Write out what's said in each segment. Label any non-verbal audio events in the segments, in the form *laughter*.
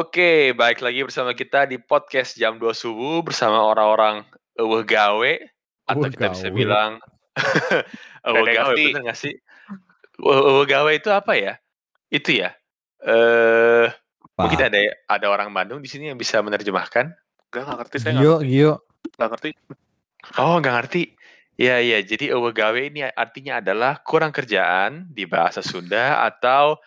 Oke, baik lagi bersama kita di podcast jam 2 subuh bersama orang-orang eueuh gawe atau kita bisa bilang *laughs* eueuh gawe, ngerti. bener nggak sih? Eueuh gawe itu apa ya? Itu ya, eee, mungkin ada ada orang Bandung di sini yang bisa menerjemahkan? Enggak, nggak ngerti saya nggak Gio, Gio. nggak ngerti. Oh, nggak ngerti? Iya iya, jadi eueuh gawe ini artinya adalah kurang kerjaan di bahasa Sunda atau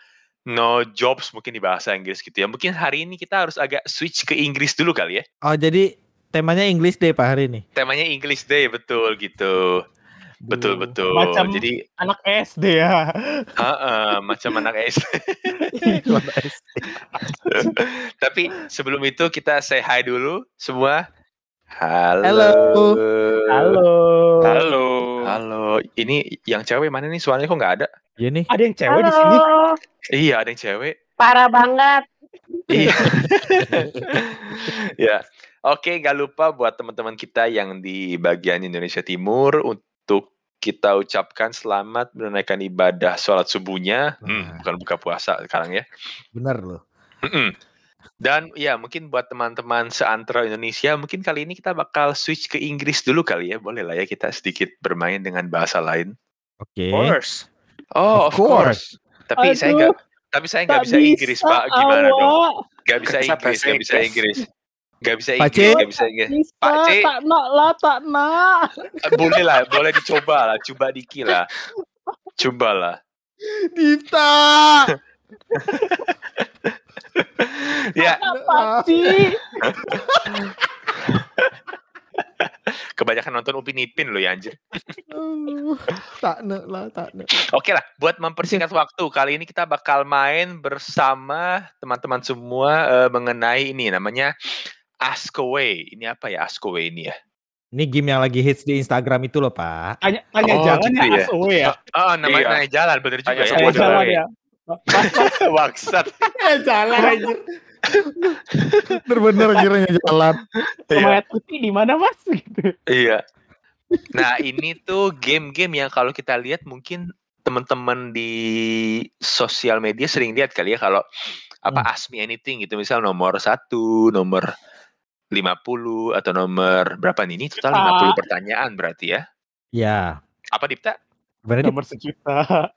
no jobs mungkin di bahasa Inggris gitu ya. Mungkin hari ini kita harus agak switch ke Inggris dulu kali ya? Oh, jadi temanya English Day Pak hari ini. Temanya English Day, betul gitu. Betul betul. Macam Jadi anak SD ya. *laughs* heeh, macam anak SD. *laughs* *laughs* Tapi sebelum itu kita say hi dulu semua. Halo. Halo. Halo. Halo. Halo. Ini yang cewek mana nih? Suaranya kok nggak ada? Ya nih. Ada yang cewek di sini. Iya, ada yang cewek. parah banget. Iya. *laughs* ya. Oke, nggak lupa buat teman-teman kita yang di bagian Indonesia Timur untuk kita ucapkan selamat menunaikan ibadah sholat subuhnya. Hmm, Nah. bukan buka puasa sekarang ya. Bener loh. Dan ya mungkin buat teman-teman seantero Indonesia, mungkin kali ini kita bakal switch ke Inggris dulu kali ya. Boleh lah ya kita sedikit bermain dengan bahasa lain. Oke. Of course. Oh, of, Of course. Tapi saya Aduh, nggak, tapi saya nggak bisa Inggris pak. Gimana dong? Nggak bisa bisa Inggris, nggak bisa Inggris. Nggak bisa Inggris, C. nggak bisa Inggris. Bisa, Pak C. tak nak lah, tak nak. Eh, Boleh lah, boleh dicoba lah, coba dikit lah. Coba lah. Dita. *laughs* *laughs* Ya, Apa sih? *laughs* kebanyakan nonton Upin Ipin loh ya anjir. Tak ne lah, tak ne. Oke lah, buat mempersingkat *laughs* waktu, kali ini kita bakal main bersama teman-teman semua eh, mengenai ini namanya Ask Away. Ini apa ya Ask Away ini ya? Ini game yang lagi hits di Instagram itu loh, Pak. Tanya, tanya Oh, jangan gitu ya, ya. ASOW ya. Oh, namanya Iya. jalan, bener juga Tanya ya. Tanya Ask jalan Away. ya. Bangsat. Eh, jalan anjir. Bener-bener kiranya jalan. Iya. Semangat putih di mana mas? Gitu. Iya. Nah, ini tuh game-game yang kalau kita lihat mungkin teman-teman di sosial media sering lihat kali ya kalau apa Hmm. Ask Me Anything gitu misal nomor satu, nomor 50 atau nomor berapa nih? Ini total Juta. 50 pertanyaan berarti ya. Ya. Apa Dipta? Berarti Nomor sejuta.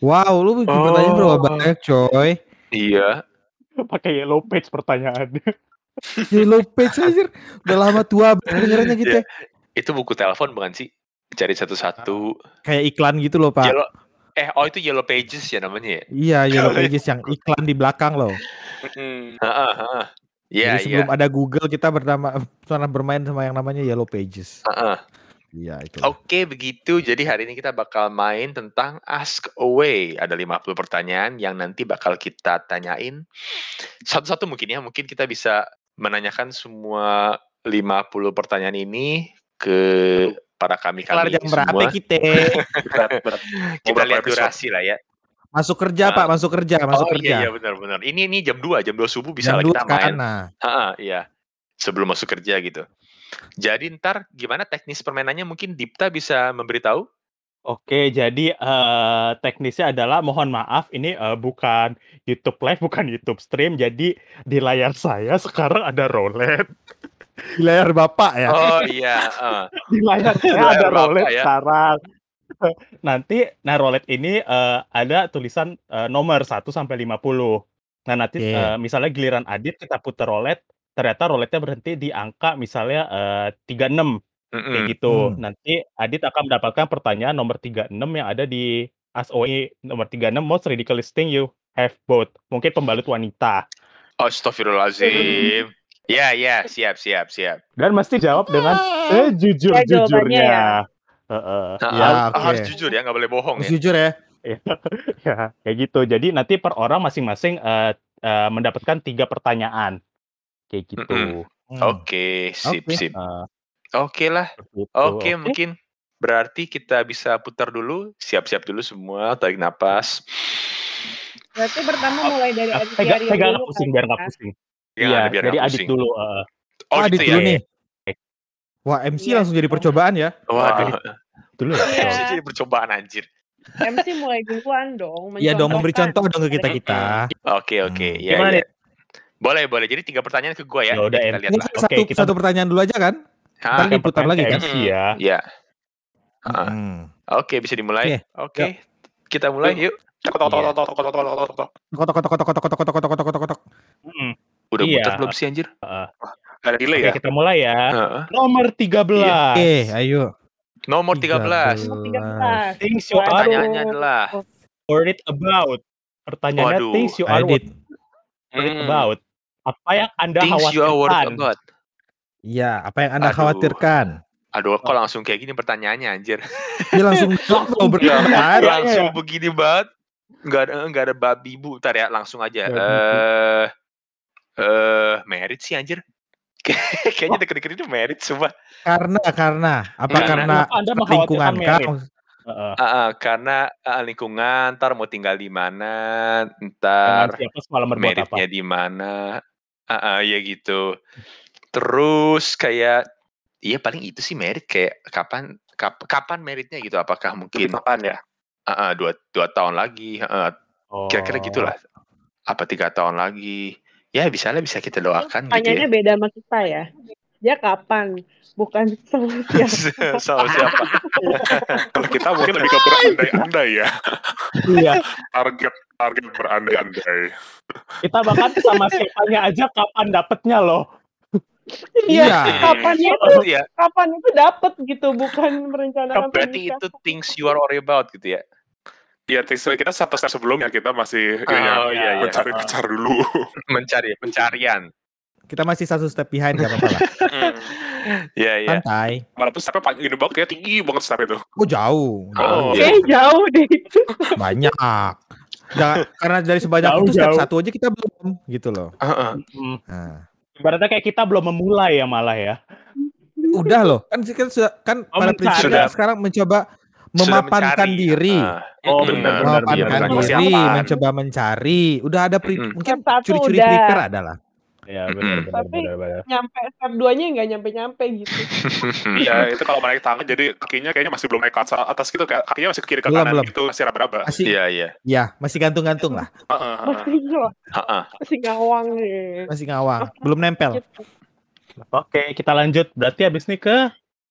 Wow, lu bikin pertanyaan berapa Oh. banyak, coy? Iya. Pakai yellow page pertanyaannya. *laughs* Yellow page aja. Udah lama tua dengerannya gitu. ya. Itu buku telepon bukan sih? Cari satu-satu. Kayak iklan gitu loh, Pak. Yellow Eh, oh itu Yellow Pages ya namanya ya? Iya, *laughs* Yellow Pages yang iklan di belakang loh. Mm-mm. Heeh, heeh. Iya, Jadi iya. sebelum ada Google kita bernama pernah bermain sama yang namanya Yellow Pages. Heeh. Iya itu. Oke, begitu. Jadi hari ini kita bakal main tentang Ask Away. Ada 50 pertanyaan yang nanti bakal kita tanyain. Satu-satu mungkin ya. Mungkin kita bisa menanyakan semua 50 pertanyaan ini ke para kami Kelar kami jam berapa semua. kita? Berat, berat. *laughs* Mau Kita berapa lihat durasi lah ya. Masuk kerja, Ah. Pak, masuk kerja, masuk oh kerja. iya, iya benar-benar. Ini ini jam 2, jam 2 subuh bisa Jam lah kita kan, main. nah. Ha, iya. Sebelum masuk kerja gitu. Jadi ntar gimana teknis permainannya mungkin Dipta bisa memberitahu? Oke, jadi eh, teknisnya adalah mohon maaf ini eh, bukan YouTube live, bukan YouTube stream. Jadi di layar saya sekarang ada roulette. *laughs* Di layar Bapak ya. Oh iya, heeh. *laughs* Di layar saya Layar ada Bapak roulette ya. sekarang. *laughs* Nanti nah roulette ini eh, ada tulisan eh, nomor 1 sampai 50. Nah, nanti Oke. eh, misalnya giliran Adit kita putar roulette, ternyata roulette-nya berhenti di angka misalnya eh, 36 kayak gitu. Hmm. Nanti Adit akan mendapatkan pertanyaan nomor 36 yang ada di ASOE nomor 36 most ridiculous thing you have bought. Mungkin pembalut wanita. Astagfirullahaladzim. *laughs* Ya, ya, siap, siap, siap. Dan mesti jawab dengan Ya, jawabannya sejujur-jujurnya. ya. Heeh. Nah, Ya, oke. harus jujur ya, nggak boleh bohong Harus ya. jujur ya. *laughs* ya, kayak gitu. Jadi nanti per orang masing-masing eh, eh, mendapatkan tiga pertanyaan. Kayak gitu. Hmm. Oke, sip, sip. Eh, Oke lah. Oke, mungkin berarti kita bisa putar dulu, siap-siap dulu semua, tarik napas. Berarti pertama mulai dari Ah, Aditya pegang, pegang dulu pusing kan, biar nggak ya? pusing. Iya, ada biar jadi nggak adit pusing. dulu. eh. Oh, Adit gitu dulu ya. nih. Wah, MC Iya. langsung jadi percobaan ya. Waduh, dulu ya. Iya. MC jadi percobaan anjir. MC mulai duluan dong. Iya dong, memberi contoh dong ke kita-kita. Oke, oke. Hmm. Ya, Gimana, ya. Boleh, boleh. Jadi tiga pertanyaan ke gue ya. Ya udah, Kita lihat Ini lah. Oke, satu, kita- satu pertanyaan dulu aja kan? Hah, Ntar diputar lagi kan? Ya. Iya. Ah, Hmm. Oke, bisa dimulai. Oke. Kita mulai yuk. Tok, tok, tok, tok, tok, tok, tok, tok, tok, tok. Kotok kotok kotok kotok kotok kotok kotok kotok kotok. Mm, Udah Iya. muter belum sih anjir? Ada delay ya? kita mulai ya. Nomor 13. Oke, ayo. Nomor 13. Nomor 13. Things you are Pertanyaannya adalah worried about. Pertanyaannya Waduh, things you are worried Hmm. about. Apa yang Anda things you are worried khawatirkan? about. Iya, apa yang Anda Aduh. khawatirkan? Aduh, kok langsung kayak gini pertanyaannya anjir. Dia langsung *laughs* Langsung Iya, iya. langsung begini banget. Enggak ada enggak ada babi bu. Ntar ya, langsung aja. Bu. Eh eh merit sih anjir. *laughs* Kayaknya deket-deket itu merit sumpah. Karena karena apa Karena- karena Anda lingkungan kah? merit? Heeh. Ah, ah, karena ah, lingkungan, ntar mau tinggal di mana, ntar siapa semalam berbuat apa? meritnya di mana. Ah, ah, ya gitu. Terus kayak iya paling itu sih merit kayak kapan kap- kapan meritnya gitu apakah Tapi mungkin kapan ya? ah, ah, dua dua tahun lagi ah, Oh. kira-kira gitulah apa tiga tahun lagi ya bisa lah bisa kita doakan gitu Pertanyaannya ya beda sama kita ya. Dia kapan? Bukan *laughs* sama siapa. sama siapa *laughs* Kalau kita mungkin lebih ke berandai-andai ya. Iya. Target target berandai-andai. Kita bahkan sama siapanya aja kapan dapetnya loh. Iya. Iya. Kapannya itu, Oh, iya kapan itu dapat gitu, bukan merencanakan berarti pernikahan. itu things you are worried about gitu ya Ya, teaser kita satu step sebelumnya kita masih Oh, ya, iya, iya. mencari pacar dulu. *laughs* mencari pencarian Kita masih satu step behind gak apa-apa lah. *laughs* ya ya Santai. Walaupun stepnya panjang ini banget ya tinggi banget step itu. Oh jauh. Oh, Oke, jauh deh itu. Banyak. Nggak, karena dari sebanyak Jauh, itu step jauh. satu aja kita belum gitu loh. Heeh. Hmm. Nah, Ibaratnya kayak kita belum memulai ya malah ya. udah loh. Kan kita sudah kan Oh, pada prinsipnya Sudah. sekarang mencoba memapankan mencari. diri. Ah, Oh, benar, benar, memapankan benar, benar. diri, mencoba mencari. Udah ada Mm-mm. mungkin satu curi-curi prepare adalah. Ya benar benar Tapi- benar benar. Nyampe step 2-nya nggak nyampe-nyampe gitu. *laughs* Iya, itu kalau naik tangan jadi kakinya kayaknya masih belum naik ke atas, atas gitu kayak kakinya masih ke kiri ke Belum, kanan belum. gitu masih raba-raba. Masih iya iya ya, masih gantung-gantung lah. *laughs* Masih masih ngawang nih. Masih ngawang, belum nempel. Gitu. Oke, kita lanjut. Berarti habis ini ke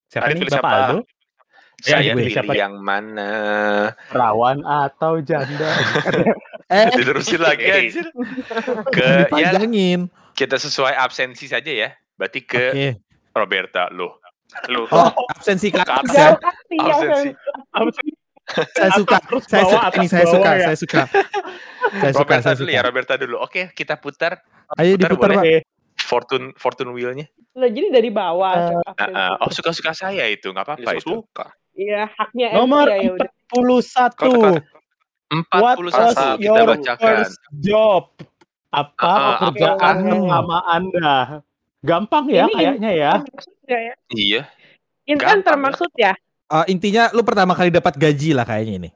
siapa Tadi nih Bapak siapa? Aldo? saya Ya, pilih siapa? yang mana Perawan atau janda? *laughs* Eh, diterusin lagi anjir ke ya dipanjangin. Kita sesuai absensi saja ya berarti ke Oke. Roberta lo Lu. Oh, absensi ke ya. ya. absensi sih? Saya suka. Terus Saya suka ini, saya suka, ya. saya suka. Saya suka, Roberta saya dulu suka. ya Roberta dulu oke kita putar Ayo Putar diputar, boleh? Pak. Fortune fortune wheelnya Loh, jadi dari bawah. Ah, absensi. ah. oh suka suka saya itu nggak apa apa Ya, itu suka. Iya, haknya Nomor ya. 41. Kalau tekan- empat puluh satu kita bacakan first job? Apa ah, pekerjaan apa? pertama Anda? Gampang ya Ini kayaknya ya. Nggak ya? iya Intan ya. termaksud ya? Eh, intinya lu pertama kali dapat gaji lah kayaknya ini.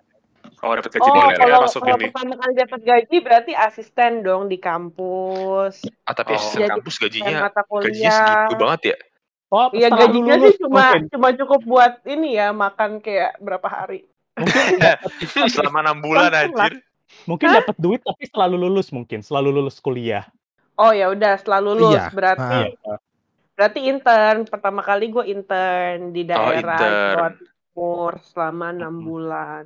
Oh, dapat gaji Oh, ya kalau, masuk kalau ini. pertama kali dapat gaji berarti asisten dong di kampus. ah tapi Oh. asisten Jadi kampus gajinya mata gajinya segitu banget ya Oh, Iya gajinya lulus sih cuma mungkin. cuma cukup buat ini ya makan kayak berapa hari. *laughs* *laughs* selama enam bulan anjir Mungkin dapat duit tapi selalu lulus mungkin, selalu lulus kuliah. Oh ya udah setelah lulus Iya. berarti Ah. Iya. berarti intern pertama kali gue intern di daerah Oh, intern. Jawa Timur selama enam bulan.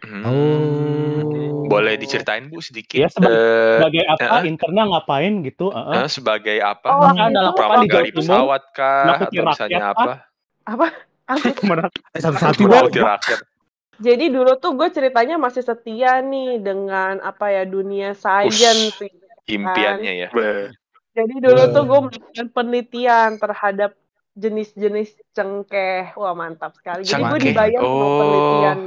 Hmm. Oh. boleh diceritain bu sedikit Iya, seba- Eh, Sebagai apa? eh. Internnya ngapain gitu? heeh. eh, sebagai apa Oh, Anda itu lakukan di Jawa Timur. pesawat kah atau misalnya apa Apa? *laughs* Menang- Eh, Nakuti Bang. rakyat Jadi dulu tuh gue ceritanya masih setia nih dengan apa ya dunia science. gitu kan. impiannya ya Jadi dulu tuh gue melakukan penelitian terhadap jenis-jenis cengkeh. Wah mantap sekali. Jadi gue dibayar untuk Oh. penelitian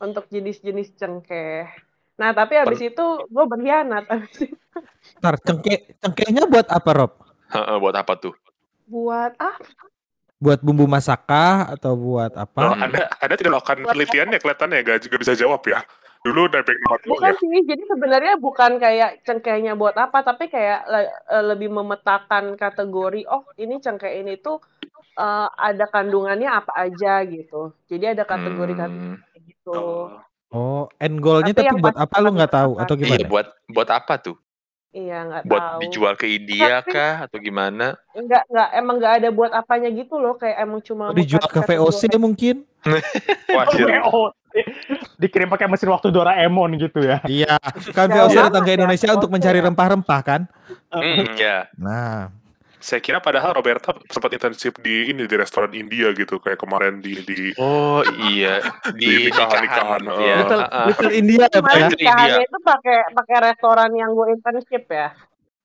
untuk jenis-jenis cengkeh. Nah tapi habis itu gue berkhianat. Habis *laughs* itu Ntar, cengkeh, cengkehnya buat apa, Rob? Heeh, buat apa tuh buat ah Buat bumbu masakah atau buat Oh, apa? Anda, Anda tidak lakukan penelitiannya kelihatannya gak juga bisa jawab ya. Dulu udah background doang bukan ya. sih. Jadi sebenarnya bukan kayak cengkehnya buat apa, tapi kayak le- eh, lebih memetakan kategori. Oh ini cengkeh ini tuh eh, ada kandungannya apa aja gitu. Jadi ada kategori-kategori Hmm, gitu. Oh. Oh, end goalnya Tapi tapi, buat apa lu nggak tahu atau iya gimana? buat buat apa tuh Iya, nggak Buat tahu. dijual ke India Tapi kah atau gimana? enggak enggak emang nggak ada buat apanya gitu loh, kayak emang cuma Dijual buat ke VOC mungkin. Wah, Oh. WO. Dikirim pakai mesin waktu Doraemon gitu ya. Iya, kan Ya, VOC ya, datang ke Indonesia VOC untuk mencari rempah-rempah kan. Mm-mm. Ya. Nah, Saya kira padahal Roberta sempat internship di ini di restoran India gitu kayak kemarin di di Oh iya, Di *laughs* di nikahan-nikahan, nikahan. eh. Ya. Little, heeh. Little India ya ya. India. itu pakai pakai restoran yang gue internship ya.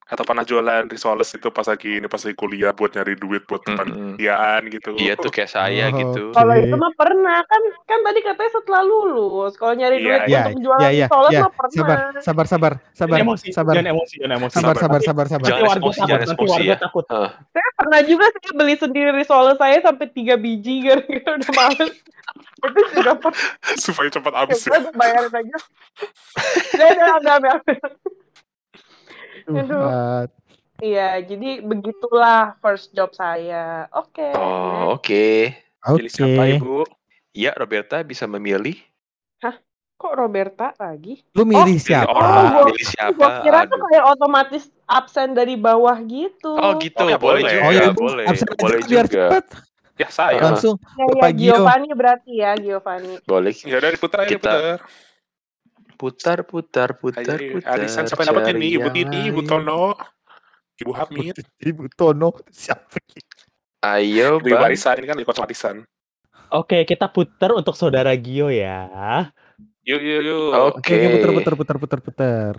Atau pernah jualan risoles itu pas lagi ini pas lagi kuliah buat nyari duit buat Mm-mm. panitiaan gitu. Iya tuh kayak saya Oh, gitu. oke. Kalau itu mah pernah kan kan tadi katanya setelah lulus. Kalau nyari Iya, duit Ya, untuk jualan ya, ya, solar ya. mah pernah. Sabar, sabar, sabar, sabar, Jangan emosi, sabar, jangan emosi, jangan emosi. sabar, sabar, sabar, sabar. Jangan warga emosi, takut, jangan emosi warga ya. takut. Heeh. Saya pernah juga sih beli sendiri risoles saya sampai 3 biji gara-gara *laughs* udah males. itu juga *laughs* pernah. Supaya cepat habis ya. Bayarin aja. Ambil, ambil, ambil. Aduh. Iya, jadi begitulah first job saya. Oke. Oh, oke. Pilih siapa Oke, ibu? Ya, Roberta bisa memilih. Kok Roberta lagi? lu milih pilih siapa? orang. gua- Milih siapa? Gua kira tuh Aduh. kayak otomatis absen dari bawah gitu. Oh gitu, Oh, ya, boleh juga, Oh ya, boleh, absen aja boleh biar juga. cepet. Ya saya. Langsung Ya, ya. Giovanni berarti ya, Giovanni. Boleh. Ya udah diputar aja Kita-. Putar, putar, putar, Ayo, putar. Arisan siapa yang dapat ini? Ibu Tini, Ibu. Tono, Ibu Hamid. Ibu Tono siapa? Ayo, Bang. warisan ini kan ikut warisan. Oke, kita putar untuk saudara Gio ya. Yuk yuk yuk. Oke. Oke, oke, puter, puter, puter, puter, puter.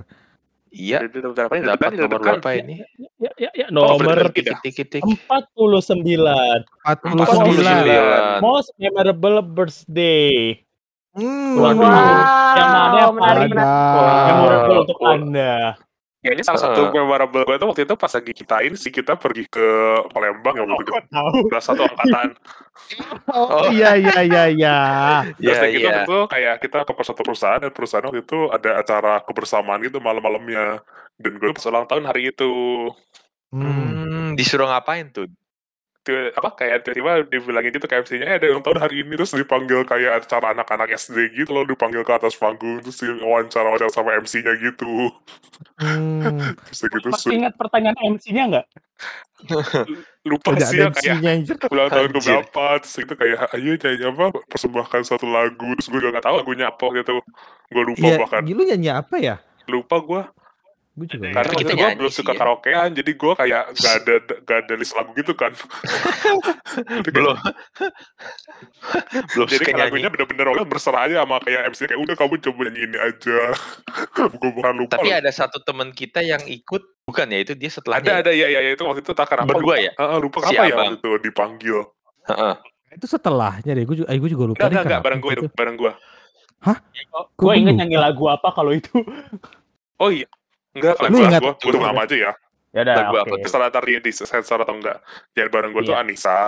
Iya, dapat nomor berapa ini? Ya, ya, ya. Oh, Nomor berarti Tik, tik, tik, tik. 49. 49. 49. Most memorable birthday. Hmm. Waduh. Yang mana yang menarik, paling- menarik. Memorable Wow. untuk. Anda. Kayaknya salah satu Heeh. memorable gue tuh waktu itu pas lagi kita ini sih kita pergi ke Palembang ya waktu itu. Kok tahu? Udah satu angkatan. Oh, iya, iya, iya, iya. *laughs* Terus Iya, kayak gitu iya. waktu itu kayak kita ke satu perusahaan dan perusahaan waktu itu ada acara kebersamaan gitu malam-malamnya. Dan gue pas ulang tahun hari itu. Hmm. Hmm, disuruh ngapain tuh? Tiba- apa kayak tiba-tiba dibilangin gitu kayak MC-nya eh ada ulang tahun hari ini terus dipanggil kayak acara anak-anak SD gitu loh dipanggil ke atas panggung terus di wawancara-wawancara sama MC-nya gitu. Hmm. *laughs* Terus gitu Masih ingat pertanyaan MC-nya nggak? *laughs* lupa Tidak sih ya kayak ulang tahun ke berapa terus itu kayak ayo nyanyi apa persembahkan satu lagu terus gue juga gak tahu lagunya apa gitu gue lupa Iya, bahkan lu nyanyi apa ya? lupa gue Gue juga. karena Kita waktu itu gue belum suka ya. karaokean jadi gue kayak gak ada gak ada list lagu gitu kan *laughs* Belum. Belum jadi kayak lagunya bener-bener orang berserah aja sama kayak MC kayak udah kamu coba nyanyi ini aja *laughs* gue bukan lupa Tapi loh. ada satu teman kita yang ikut, bukan ya itu dia ada setelahnya. ada ya ya ya, itu waktu itu tak kenapa Berdua lupa. ya? Heeh, lupa Si apa ya abang. waktu itu dipanggil Heeh. Itu setelahnya deh. Gue juga, eh, gue juga lupa enggak enggak bareng gue itu bareng gue Gue Gua inget nyanyi lagu apa kalau itu. oh iya enggak Lu lagu ingat? gue gue sebut nama aja ya Ya udah, Lagu apa oke. tuh? setelah tadi di sensor atau enggak yang bareng gue tuh Iya. Anissa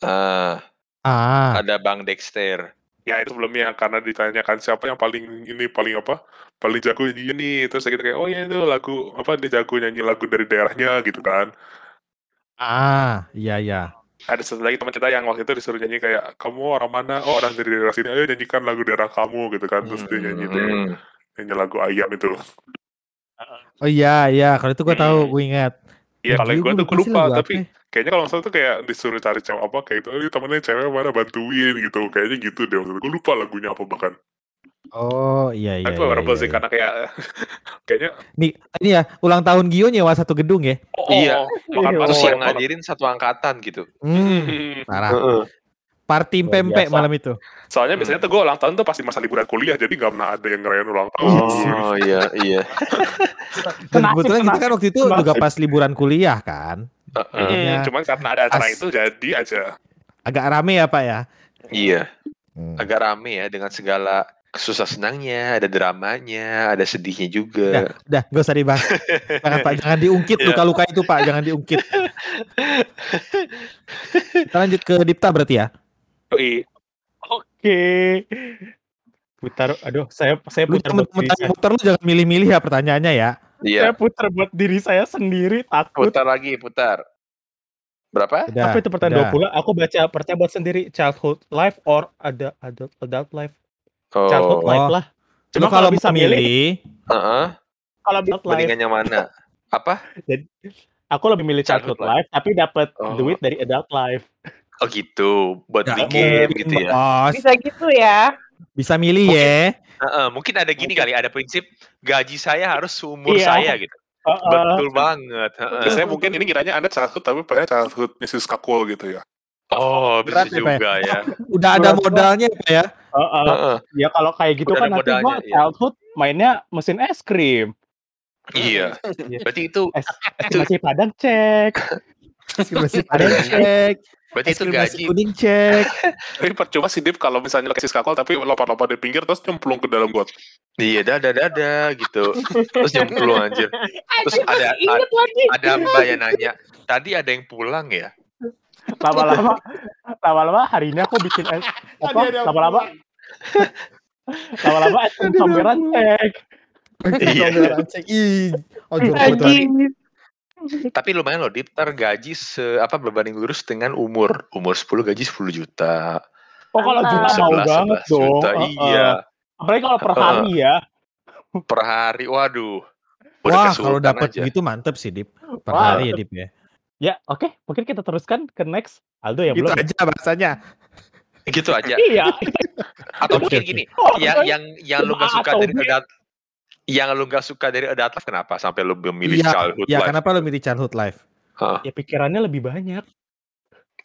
Ah, Ah, ada Bang Dexter. ya itu sebelumnya karena ditanyakan siapa yang paling ini paling apa paling jago nyanyi ini terus kita kayak oh ya itu lagu apa dia jago nyanyi lagu dari daerahnya gitu kan ah, iya, iya. ada satu lagi teman kita yang waktu itu disuruh nyanyi kayak kamu orang mana oh orang dari daerah sini ayo nyanyikan lagu daerah kamu gitu kan terus dia nyanyi tuh Hmm. nyanyi lagu ayam itu Oh iya, iya. Kalau itu gue tahu, Hmm. gue ingat. Iya kalau gue gua tuh gue lupa tapi ya? kayaknya kalau misalnya tuh kayak disuruh cari cewek apa kayak itu "Eh, temennya cewek mana bantuin gitu kayaknya gitu deh maksudnya gue lupa lagunya apa bahkan Oh iya iya. Tapi iya, memorable iya, sih iya. karena kayak *laughs* kayaknya Nih, ini ya ulang tahun Gio nyewa satu gedung ya. oh, Iya. oh, makan Iya. Terus yang ngadirin satu angkatan gitu. Hmm, Hmm. parah. Heeh. Party pempek biasa. malam itu. Soalnya biasanya tuh gue ulang tahun tuh pasti masa liburan kuliah jadi gak pernah ada yang ngerayain ulang tahun. Oh iya iya. *laughs* Dan kebetulan kita kan waktu itu senasib. juga pas liburan kuliah kan. Heeh. Hmm, Iya. Cuman karena ada acara As- itu jadi aja. Agak rame ya Pak ya. Iya. Hmm. Agak rame ya dengan segala susah senangnya, ada dramanya, ada sedihnya juga. Udah, gak usah dibahas. *laughs* Jangan Pak, jangan diungkit Iya. luka-luka itu Pak, jangan diungkit. *laughs* Kita lanjut ke Dipta berarti ya. Yoi. Oke. Putar, aduh, saya saya Lu putar buat diri temen-temen saya. muter lu jangan milih-milih ya pertanyaannya ya. Iya. Saya putar buat diri saya sendiri takut. Putar lagi, putar. Berapa? Udah, Apa itu pertanyaan udah. 20? Aku baca pertanyaan buat sendiri childhood life or ada adult adult life. Childhood Oh. life Oh. lah. Lu Cuma kalau kalau bisa milih, milih, Heeh. kalau adult life Mendingan yang mana? Apa? Jadi aku lebih milih Childhood childhood life, tapi dapat Oh. duit dari adult life. Oh gitu, buat Nggak beli game mungkin, gitu ya? Bos. Bisa gitu ya. Bisa milih Mungkin ya. Heeh, mungkin ada gini kali, ada prinsip gaji saya harus seumur Iya. saya gitu. Heeh. Betul banget, heeh. Biasanya mungkin ini kiranya Anda childhood tapi padahal childhood Mrs. Kakul gitu ya. Oh, bisa Berat ya, Pak? juga ya. *laughs* Udah ada modalnya Pak ya. Heeh. Heeh. Ya kalau kayak gitu Udah kan ada nanti gua modalnya, iya. childhood mainnya mesin es krim. Iya. Iya. *laughs* Berarti itu Es es krim nasi padang cek. *laughs* Nasi padang cek. Berarti Es itu gaji kuning cek. *laughs* Tapi percuma sih Dip kalau misalnya Mrs. Kakul tapi lompat-lompat di pinggir terus nyemplung ke dalam got. Iya, dada dada gitu. *laughs* Terus nyemplung anjir. Terus ada ada, ada Mbak yang nanya, "Tadi ada yang pulang ya?" Lama-lama lama-lama hari ini aku bikin es *laughs* apa? Lama-lama lama-lama es krim comberan cek. Iya. Comberan cek. Ih, kebetulan. *laughs* Tapi lumayan loh, Dip, ntar gaji se apa berbanding lurus dengan umur. Umur 10 gaji 10 juta. Oh kalau juta Mantap. mau 11 banget 11 dong. juta. Heeh. Iya. Apalagi kalau per hari ya. Per hari. Waduh. Udah Wah, kalau dapat gitu mantep sih, Dip. Per Wah. hari ya, Dip ya. Ya, oke. Mungkin kita teruskan ke next. Aldo ya Gitu belum. ya? aja bahasanya. Gitu aja. Iya. Atau mungkin gini, Oh, yang yang yang lu gak suka dari B. yang lu gak suka dari adult life kenapa sampai lu memilih Iya, childhood ya life? kenapa lo milih childhood life? Hah? ya pikirannya lebih banyak.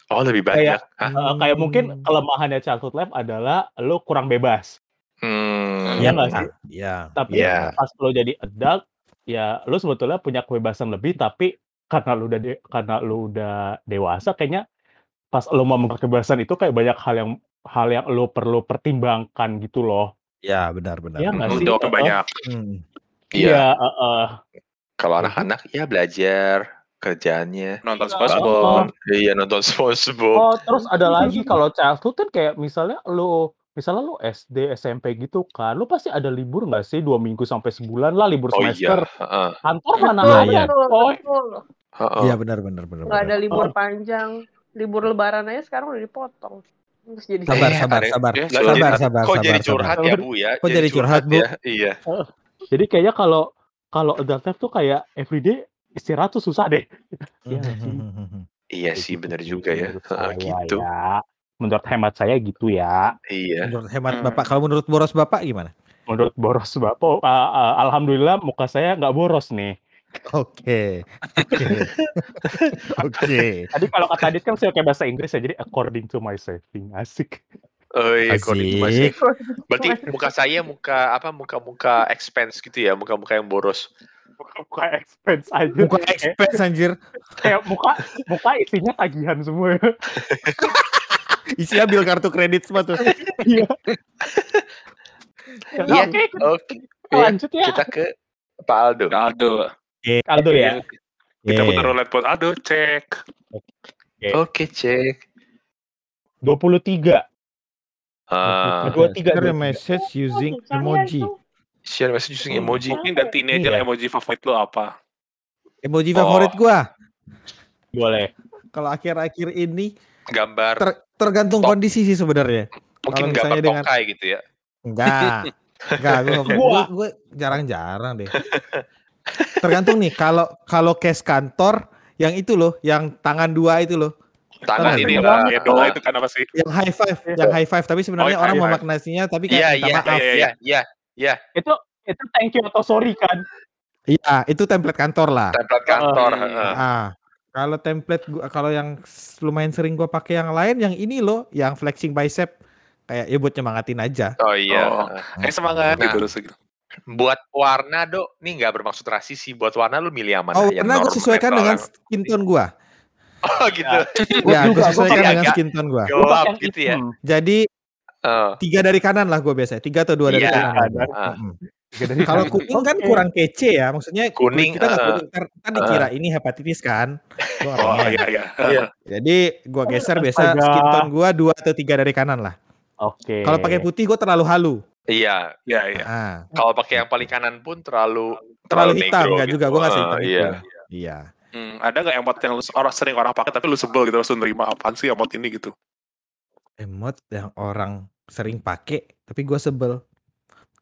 Oh lebih banyak. Hah? Eh, kayak mungkin Hmm. kelemahannya childhood life adalah lo kurang bebas. Hmm. Iya nggak sih? Iya. Tapi Iya. pas lo jadi adult, ya lo sebetulnya punya kebebasan lebih, tapi karena lo udah de- karena lo udah dewasa, kayaknya pas lo mau kebebasan itu kayak banyak hal yang hal yang lo perlu pertimbangkan gitu loh. Ya, benar benar. Iya nggak sih? Banyak. Hmm. Iya. Iya, heeh. Kalau anak-anak ya belajar kerjaannya. Nonton. SpongeBob. Iya nonton SpongeBob. Oh, terus ada lagi kalau childhood kan kayak misalnya lo misalnya lo SD, SMP gitu kan, lo pasti ada libur nggak sih dua minggu sampai sebulan lah libur Oh semester. iya. Kantor mana Iya, ada, iya. Heeh. Iya, benar benar benar. Nggak ada libur panjang. Libur lebaran aja sekarang udah dipotong. Terus jadi Sabar, sabar, sabar. ya, Sabar, jadi- sabar, Kok sabar, jadi sabar. curhat ya Bu ya? Kok jadi curhat, Bu? ya? Iya. *laughs* Jadi kayaknya kalau kalau adult life tuh kayak everyday istirahat tuh susah deh. *laughs* Iya sih? Iya sih gitu bener sih juga ya. menurut gitu. ya. Menurut hemat saya gitu ya. Iya. Menurut hemat Hmm. Bapak, kalau menurut boros Bapak gimana? Menurut boros bapak, uh, uh, alhamdulillah muka saya nggak boros nih. Oke. Oke. *laughs* Oke. Tadi kalau kata Adit kan saya kayak bahasa Inggris ya, jadi according to my saving asik. Oh iya, according to my. Berarti muka saya muka apa? Muka-muka expense gitu ya, muka-muka yang boros. Muka expense aja. Muka expense anjir. kayak muka muka isinya tagihan semua. *laughs* Isinya bil kartu kredit semua tuh. *laughs* Iya. Ya, Iya. Oke, Oke. kita lanjut ya. kita ke Pak Aldo. Aduh. Aldo ya. Kita Yeah. putar roulette buat aduh cek. Oke, cek. 23. Ah, 23. Share a 23. message using Oh, emoji. share message using emoji. Mungkin gantiin aja Iya. emoji favorit lu apa. Emoji Oh. favorit gua. Boleh. Kalau akhir-akhir ini Gambar ter- tergantung Tok. kondisi sih sebenarnya. mungkin gambar misalnya dengan- tokai gitu ya. Enggak. Enggak, gue, gue, gue jarang-jarang deh. *laughs* Tergantung nih, kalau kalau case kantor yang itu loh, yang tangan dua itu loh, Tangan Tangan ini dua. lah. Ya doa itu kan apa sih? yang high five, yang high five. Tapi sebenarnya Oh, orang high five. memaknasinya tapi Iya, kayak iya, minta maaf. iya, iya, iya, iya. Itu itu thank you atau sorry kan? Iya, itu template kantor lah. Template kantor. Hmm. heeh. Ah, kalau template gua, kalau yang lumayan sering gua pakai yang lain, yang ini loh, yang flexing bicep, kayak ya buat nyemangatin aja. Oh iya. Oh. Eh semangat Nah. gitu gitu. Buat warna, Dok. Nih nggak bermaksud rasis sih. Buat warna lu milih yang mana? Oh, Yang karena gue normal, sesuaikan dengan skin tone gua. Oh gitu. Ya, *laughs* juga, gue sesuaikan dengan agak- skin tone gua. Gua Gelap gitu ya. hitam. Jadi Oh. tiga dari kanan lah gue biasanya, tiga atau dua dari Iya, kanan. dari Kalau kuning kan kurang kece ya, maksudnya Kuning, kita nggak eh. kuning, ntar dikira ini hepatitis kan. Oh iya iya. Iya. Jadi gua geser biasa skin tone gua dua atau tiga dari kanan lah. Oke. Kalau pakai putih gue terlalu halu. Iya. Iya iya. Ah, Kalau pakai yang paling kanan pun terlalu terlalu hitam negro nggak gitu. juga, gue nggak Ah, sehitam itu. Iya. Iya. Hmm, ada nggak emot yang lu, orang sering orang pakai tapi lu sebel gitu langsung nerima apaan sih emot ini gitu? Emot yang orang sering pakai, tapi gua sebel.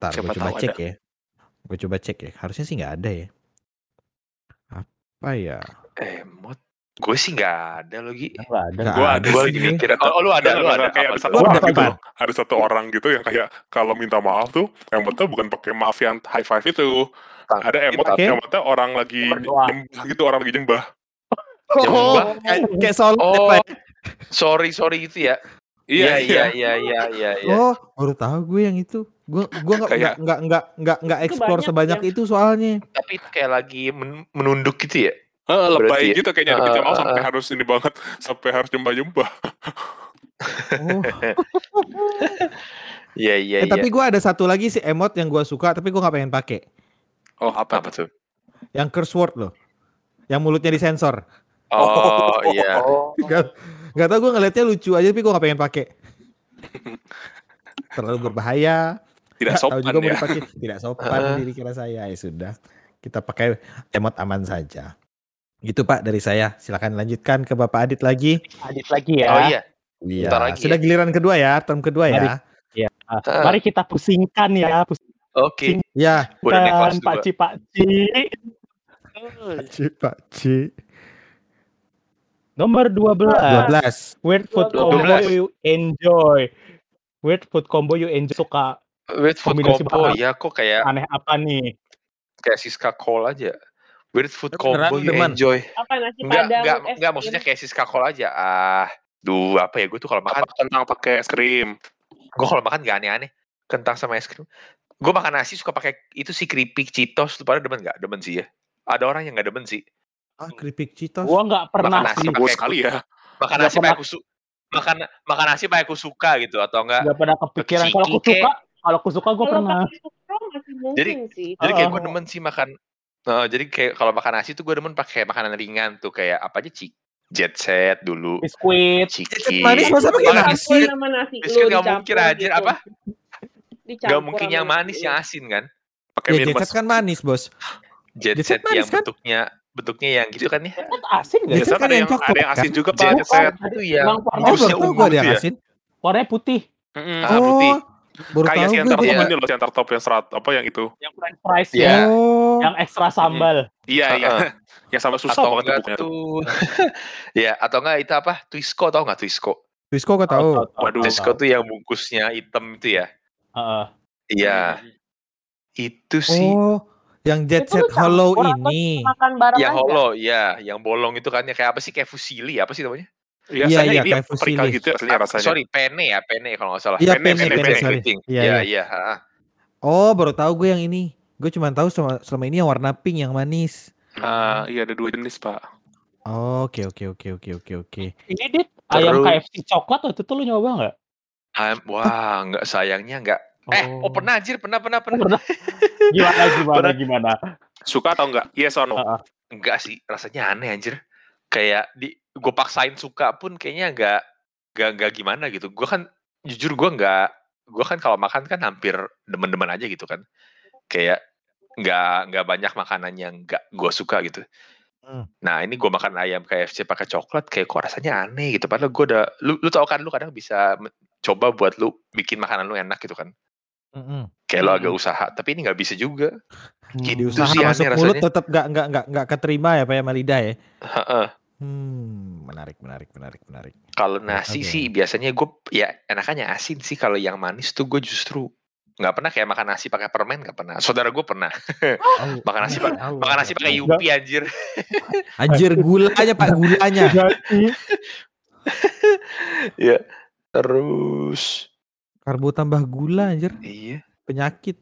Ntar gue coba cek ada. ya. Gue coba cek ya. Harusnya sih nggak ada ya. Apa ya? Emot. Gue sih nggak ada lagi. Nggak ada. Gua ada Gue sih. lagi mikir. Oh, oh, lu ada, lu ada. kayak ada satu orang gitu ada satu orang gitu yang kayak kalau minta maaf tuh yang betul bukan pakai maaf yang high five itu Tang- ada emot Oke. emotnya orang lagi nyembah gitu orang lagi nyembah Nyembah? kayak, kayak soal Oh, sorry, sorry gitu ya. Iya, iya, iya, iya, iya, iya. Oh, baru tahu gue yang itu. Gue gue nggak nggak nggak nggak nggak explore banyak sebanyak yang- itu soalnya. Tapi kayak lagi men- menunduk gitu ya. Heeh, lebay Berarti gitu kayaknya ada maaf Uh, sampai uh. harus ini banget sampai harus nyembah nyembah Oh. Iya, iya, Eh, iya. tapi gue ada satu lagi sih emot yang gue suka tapi gue nggak pengen pakai. oh apa Apa tuh? Yang curse word loh. Yang mulutnya disensor. Oh, *laughs* iya. Gak, gak tau gue ngeliatnya lucu aja tapi gue gak pengen pakai. *laughs* Terlalu berbahaya. tidak Gak tahu sopan juga mau ya dipakai. Tidak sopan diri kira saya. Ya sudah. Kita pakai emot aman saja. Gitu Pak dari saya. Silakan lanjutkan ke Bapak Adit lagi. Adit lagi ya. Oh iya. Iya. Lagi Sudah ya. giliran kedua ya, term kedua Mari. ya. Ah, Ah. Mari kita pusingkan ya, Oke. Ya, Udah naik kelas pusingkan dua. Pak Ci Pak Ci. Pak Ci, Pak Ci. Nomor 12. 12. Weird food Dua combo belas. you enjoy. Weird food combo you enjoy suka Weird food combo ya kok kayak aneh apa nih? kayak Siska Cole aja. Weird food combo you demen. enjoy. Apa nasi Enggak, padang? enggak, enggak maksudnya kayak Siska Cole aja. Ah, duh apa ya gue tuh kalau makan apa kentang pakai es krim gue kalau makan gak aneh-aneh kentang sama es krim gue makan nasi suka pakai itu sih keripik Cheetos lu pada demen gak demen sih ya ada orang yang gak demen sih Ah, keripik Cheetos. Gua nggak pernah Makan nasi sih. pakai gue sekali ya makan nasi pakai kusu makan makan nasi pakai kusuka gitu atau enggak Nggak pernah kepikiran kalau aku Ciki, suka, kalau aku suka gue pernah. Jadi- sih. jadi kayak gue Oh. demen sih makan Nah, jadi kayak kalau makan nasi tuh gue demen pakai makanan ringan tuh kayak apa aja cik jet set dulu Biskuit. ciki manis masa pakai nasi? Dicampur sama nasi. Biskuit nggak mungkin anjir, gitu. apa? Dicampur Gak mungkin yang manis yang asin kan pakai Ya, jet set kan manis, Bos. jet Jet set set yang manis kan? bentuknya bentuknya yang gitu kan ya Kan asin Jet nggak? set Jet set kan ada yang yang ada yang asin kan? juga jet pak set itu yang Emang Oh, baru ungu gue ada gitu yang ya asin. Warnanya putih. Mm-mm. Ah, putih. Baru kayak tahu si antar top Iya. ini loh si antar top yang serat apa yang itu Yang french fries Iya. ya. Oh. Yang ekstra sambal. iya iya yang sama susah atau banget tuh enggak bukunya tuh ya atau enggak itu apa Twisco tau nggak Twisco Twisco gue tahu. Waduh. Twisco tuh yang bungkusnya hitam itu ya Heeh. iya itu sih Oh, yang jet Itu set hollow ini. Makan yang aja. hollow ya yang bolong itu kan ya kayak apa sih kayak fusili apa sih namanya Iya, Iya, iya, ini kayak paprika fusilli. gitu ya rasanya Ah, rasanya. sorry penne ya penne kalau nggak salah Iya, Penne, penne, penne, penne, penne. sorry. keriting Iya, iya iya. Oh, baru tahu gue yang ini. Gue cuma tahu selama, selama ini yang warna pink yang manis. Ah, iya ada dua jenis pak. Oke, oke, oke, oke, oke, oke. Ini dit ayam Terus- KFC coklat waktu itu lu nyoba nggak? Ah, wah nggak sayangnya nggak eh oh pernah anjir pernah pernah pernah Pernah. Gimana gimana Pernah. gimana? Suka atau enggak? Yes or no? Heeh. enggak sih rasanya aneh anjir kayak di gue paksain suka pun kayaknya nggak nggak nggak gimana gitu gue kan jujur gue nggak gue kan kalau makan kan hampir demen-demen aja gitu kan kayak nggak nggak banyak makanan yang nggak gue suka gitu Hmm. nah ini gue makan ayam KFC pakai coklat kayak kok rasanya aneh gitu padahal gue udah lu lu tau kan lu kadang bisa coba buat lu bikin makanan lu enak gitu kan Mm-mm. kayak lo agak usaha tapi ini nggak bisa juga Hmm. Gitu. Diusaha sih masuk aneh mulut rasanya. tetap gak nggak nggak nggak keterima ya pak ya lidah ya. Heeh. Hmm, menarik, menarik, menarik, menarik. Kalau nasi Oke. sih biasanya gue ya enakannya asin sih kalau yang manis tuh gue justru nggak pernah kayak makan nasi pakai permen nggak pernah. Saudara gue pernah Oh, makan nasi pak Allah. makan nasi pakai yupi anjir. Anjir gulanya pak gulanya. *laughs* Ya terus Karbo tambah gula anjir iya penyakit.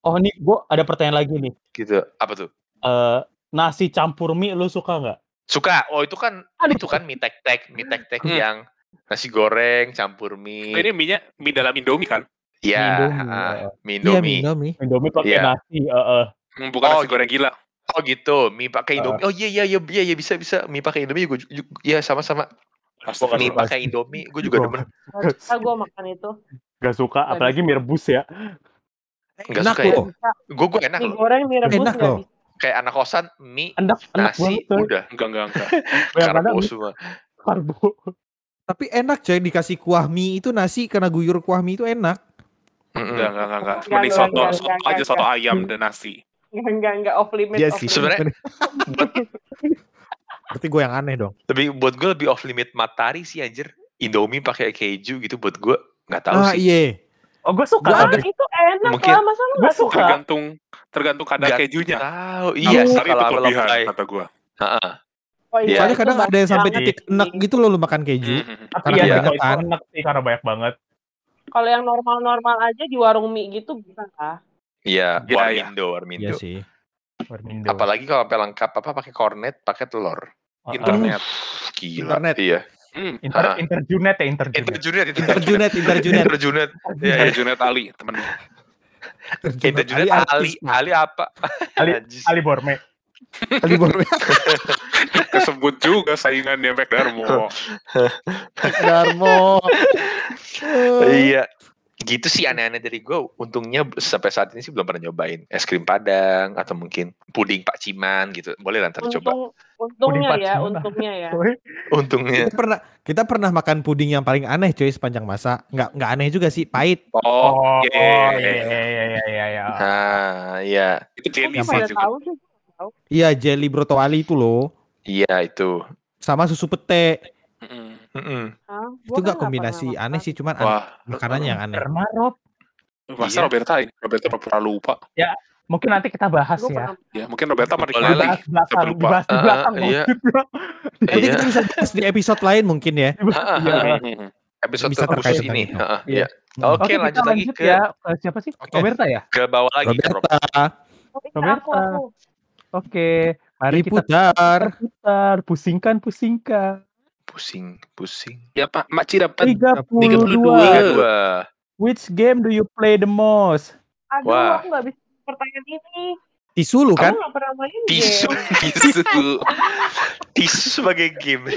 oh nih gue ada pertanyaan lagi nih. gitu apa tuh Eh nasi campur mie lu suka nggak? Suka oh itu kan Aduh. itu kan mie tek tek mie tek tek Hmm. yang nasi goreng campur mie Ini mie-nya mie dalam Indomie kan? ya Indomie, ah, ya. mie Iya indomie Indomie. Indomie pakai Iya. nasi. Heeh. Hmm, Bukan Oh, nasi goreng gila. oh gitu mie pakai indomie oh iya iya iya iya iya, bisa bisa mie pakai indomie gue ya sama sama mie pakai indomie gue juga demen Gak suka gue makan itu. Gak suka, apalagi mie rebus ya. Nggak Enak suka ya? gue gue enak Mie loh goreng, mie rebus Enak nggak loh. bisa. Kayak anak kosan mie Enak, enak nasi banget. udah Enggak, enggak, enggak. Karbo semua karbo. Tapi enak coy dikasih kuah mie itu nasi karena guyur kuah mie itu enak. Enggak, enggak, enggak, enggak. Enggak, Mending enggak, soto, enggak, soto enggak, aja, soto enggak. ayam dan nasi. Enggak, enggak, enggak off limit. Off sih. Sebenarnya *laughs* Berarti gue yang aneh dong. Lebih buat gue lebih off limit matahari sih anjir. Indomie pakai keju gitu buat gue nggak tahu Ah sih. iya. Oh gue suka Gua itu enak Mungkin- lah, masa lu gue nggak suka? Tergantung tergantung kadar Nggak kejunya. Tahu. Iya sih kalau mulai. kata gua. Heeh. Oh iya, Soalnya kadang ada yang sampai titik enak gitu loh lu makan keju. Mhm. tapi Karena ya banyak itu kan. enak sih karena banyak banget. Kalau yang normal-normal aja di warung mie gitu bisa lah. Iya, Iya, warmindo, Iya warmindo. sih. Warmindo. Apalagi kalau sampai lengkap apa pakai cornet, pakai telur. Uh-uh. Internet. Gila. Internet. Iya. Hmm. Inter Ah. interjunet ya interjunet. Interjunet, Interjunet, interjunet. Interjunet. Iya, iya. Interjunet Ali temen. Interjunet Ali Ali, artis, Pak. Ali apa? *laughs* Ali. Ali Borme. *laughs* Ali Borwe. Kesebut juga saingannya Mac Darmo. *laughs* Darmo. Iya. Gitu sih aneh-aneh dari gue. Untungnya sampai saat ini sih belum pernah nyobain es krim Padang atau mungkin puding Pak Ciman gitu. Boleh lah ntar coba. Untung, untungnya Puding ya, untungnya ya. Untungnya. Kita pernah kita pernah makan puding yang paling aneh cuy sepanjang masa. Nggak nggak aneh juga sih, pahit. Oh, Oh, iya. oh, iya iya iya iya iya. iya. Nah, iya. Itu Kok jelly sih juga. tahu sih? Iya, jelly broto Ali itu loh. Iya itu. Sama susu pete. Mm-mm. Hah? Itu kan nggak kombinasi aneh makan. sih, cuman an- Wah, makanannya yang aneh. Pernah Rob. masa Iya. Roberta ini? Roberta pernah lupa. Mungkin nanti kita bahas ya. Ya, mungkin Roberta menikmati. lah. Dibahas belakang, lupa. dibahas di belakang. iya. maksudnya. Nanti Iya. kita bisa bahas di episode lain mungkin ya. Iya. Episode Bisa terkait ini. Iya. Iya. Oke, lanjut lagi ke ya. Ke siapa sih? Oke. Roberta ya? ke bawah lagi ke Rob. Roberta, Oh, iya, Roberta. Oke, mari kita diputar. putar, pusingkan, pusingkan. Pusing, pusing. Ya Pak, Makci dapat 32. 32. Which game do you play the most? Aduh, Wah. aku nggak bisa pertanyaan ini. Tisu lu Aku kan? nggak pernah main Tisu, game. *laughs* tisu. tisu sebagai game.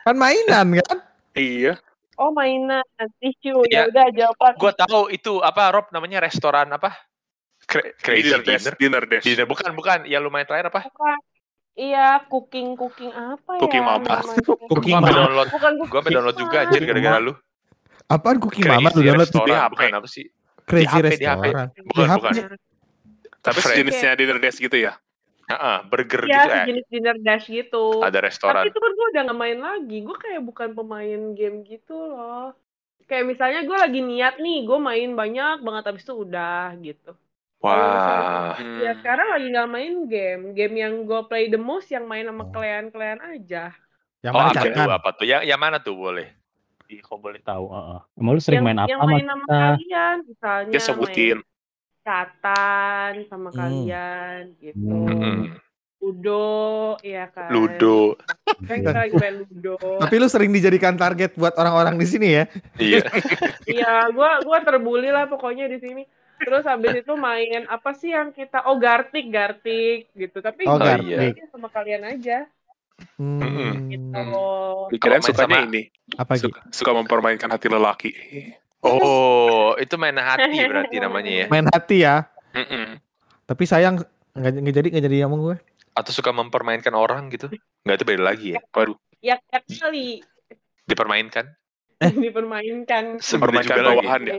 Kan mainan kan? Iya. Oh mainan, tisu. Iya. Ya udah jawaban. Gua tahu itu apa Rob namanya restoran apa? Cra- Crazy Dinner. Dinner. Dinner. Dinner bukan bukan yang lumayan terakhir apa? Bukan. Iya, cooking cooking apa Cooking ya? Mama. namanya? *laughs* Cooking Gua sampai Mama. download. Bukan Gua download juga anjir gara-gara lu. Apaan cooking mama lu Crazy download Di HP. bukan apa sih? Crazy HP, di HP. Bukan, Di HP. bukan. Tapi sejenisnya Dinner Dash gitu ya. Heeh, burger Iya, gitu eh. sejenis dinner dash gitu. Ada restoran. Tapi itu kan gue udah gak main lagi. Gue kayak bukan pemain game gitu loh. Kayak misalnya gue lagi niat nih, gue main banyak banget abis itu udah gitu. Wah. Hmm. Ya sekarang lagi gak main game. Game yang gue play the most yang main sama Oh. kalian-kalian aja. Yang Oh, mana apa tuh? Apa tuh? Yang yang mana tuh boleh? Iya, kok boleh tahu. heeh. Emang lu sering yang, main apa yang main sama kita? kalian, misalnya Dia sebutin. main catan sama Hmm. kalian gitu. Hmm. Mm-mm. Ludo, iya kan. Ludo. Kan kita lagi main Ludo. Tapi lu sering dijadikan target buat orang-orang di sini ya? Iya. Iya, gua gua terbully lah pokoknya di sini. Terus habis itu main apa sih yang kita oh Gartik, Gartik gitu. Tapi Oh, Gartik. sama kalian aja Hmm. gitu. Kalian sukanya sama- ini. Apa gitu? Suka, suka mempermainkan hati lelaki. Oh, itu main hati berarti *laughs* namanya ya. Main hati ya. Mm-mm. Tapi sayang nggak nggak jadi nggak jadi ngomong gue. Atau suka mempermainkan orang gitu. Enggak itu beda lagi ya. Waduh. Ya kali Dipermainkan. *laughs* dipermainkan. Sebenarnya Permainkan lagi. bawahan ya.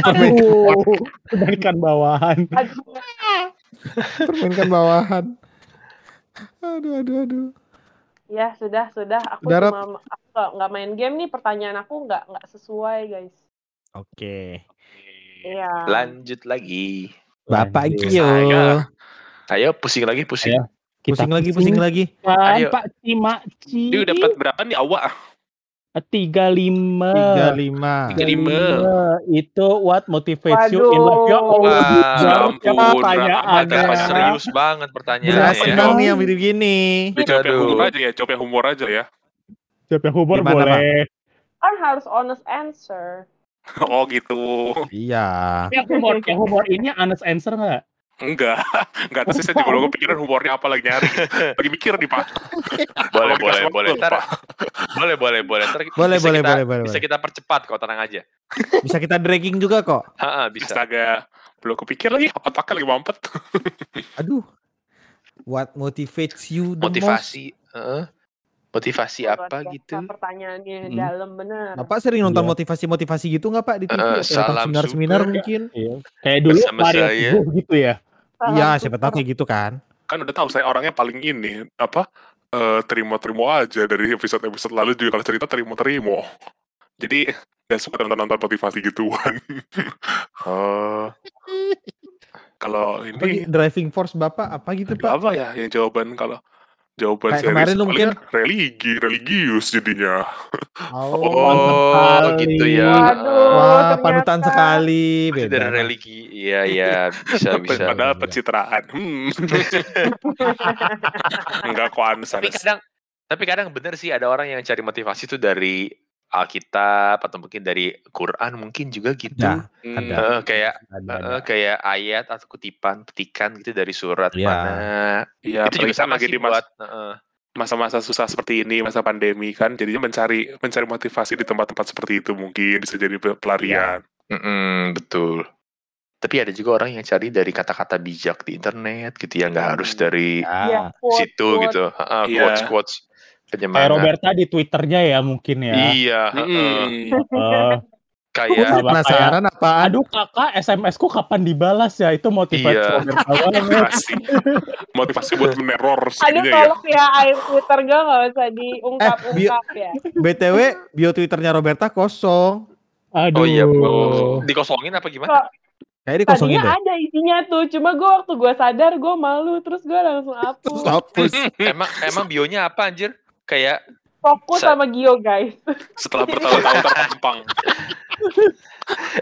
*laughs* Aduh, kebalikan bawahan. Aduh, Permainkan bawahan. Aduh aduh aduh. ya sudah sudah. Aku Rob. cuma aku nggak main game nih. Pertanyaan aku nggak nggak sesuai guys. Oke. Iya. Lanjut lagi. Bapak. Gio. Saya. Ayo pusing lagi pusing. Ayo. Kita Pusing lagi pusing lagi. Ayo. Pak Cimaci. Dia dapat berapa nih awak? Tiga lima. Tiga lima. Tiga lima. Itu what motivates you in life? Ya Waduh. Allah. Ya ampun, Agak serius banget Berat pertanyaannya ya. senang nih yang begini. Yang Aduh. humor aja ya, jawab yang humor aja ya. Yang humor Gimana, boleh. Kan harus honest answer. Oh gitu. Iya. Yang humor, yang humor ini honest answer nggak? Enggak. *laughs* Enggak tahu sih saya juga *laughs* belum kepikiran humornya apa lagi nyari. Lagi mikir nih, Pak. *laughs* Boleh, boleh, boleh. Ntar, Pak. boleh, boleh, boleh. Ntar Boleh, bisa boleh, kita, boleh, boleh, Bisa boleh. kita percepat kok, tenang aja. Bisa kita dragging juga kok. Ha, bisa. Astaga. Belum kepikir lagi, otaknya lagi mampet. Aduh. What motivates you the most? Motivasi, heeh. motivasi Luar apa gitu? Pertanyaannya Hmm. dalam benar. Bapak sering nonton Iya. motivasi-motivasi gitu nggak Pak di TV? Eh, Atau salam seminar-seminar mungkin? Iya. Kayak dulu Bersama Mario gitu ya. Iya, siapa tahu kayak gitu kan. kan udah tahu saya orangnya paling ini apa eh, terima-terima aja dari episode-episode lalu juga kalau cerita terima-terima. Jadi gak suka nonton-nonton motivasi gituan. Oh. *laughs* kalau ini driving force bapak apa gitu pak? apa ya yang jawaban kalau jawaban Kayak kemarin lu mungkin- kan religi religius jadinya Oh, sekali. gitu ya. Waduh. Wah ternyata. panutan sekali beda. dari religi. Iya, iya, bisa bisa. padahal pencitraan hmm. *laughs* enggak kok Tapi kadang tapi kadang bener sih ada orang yang cari motivasi itu dari Alkitab atau mungkin dari Quran mungkin juga gitu. Ya, Hmm. ada. Eh, kayak Ada, ada. eh, kayak ayat atau kutipan petikan gitu dari surat Iya. mana. Iya, itu juga kan sama lagi sih di mas- buat eh, masa-masa susah seperti ini, masa pandemi kan, jadinya mencari mencari motivasi di tempat-tempat seperti itu mungkin bisa jadi pe- pelarian. mm-mm, betul. Tapi ada juga orang yang cari dari kata-kata bijak di internet gitu ya, nggak harus dari Ya. Quote, situ quote. gitu. Heeh, Iya. quotes Kayak. Roberta di Twitternya ya mungkin ya. Iya. Eh, kayak Penasaran apaan? aduh kakak SMS ku kapan dibalas ya itu motivasi Iya. Motivasi *laughs* motivasi buat meneror Aduh ya. tolong ya air Twitter gue gak usah diungkap-ungkap ya. BTW bio Twitternya Roberta kosong. Aduh. Oh iya, oh, dikosongin apa gimana? Kayak dikosongin Tadinya deh. ada isinya tuh, cuma gue waktu gue sadar gue malu, terus gue langsung *laughs* Terus hapus. hapus. *laughs* emang emang bionya apa anjir? Kayak Fokus Sa- sama Gio guys. Setelah *laughs* bertahun-tahun terpampang.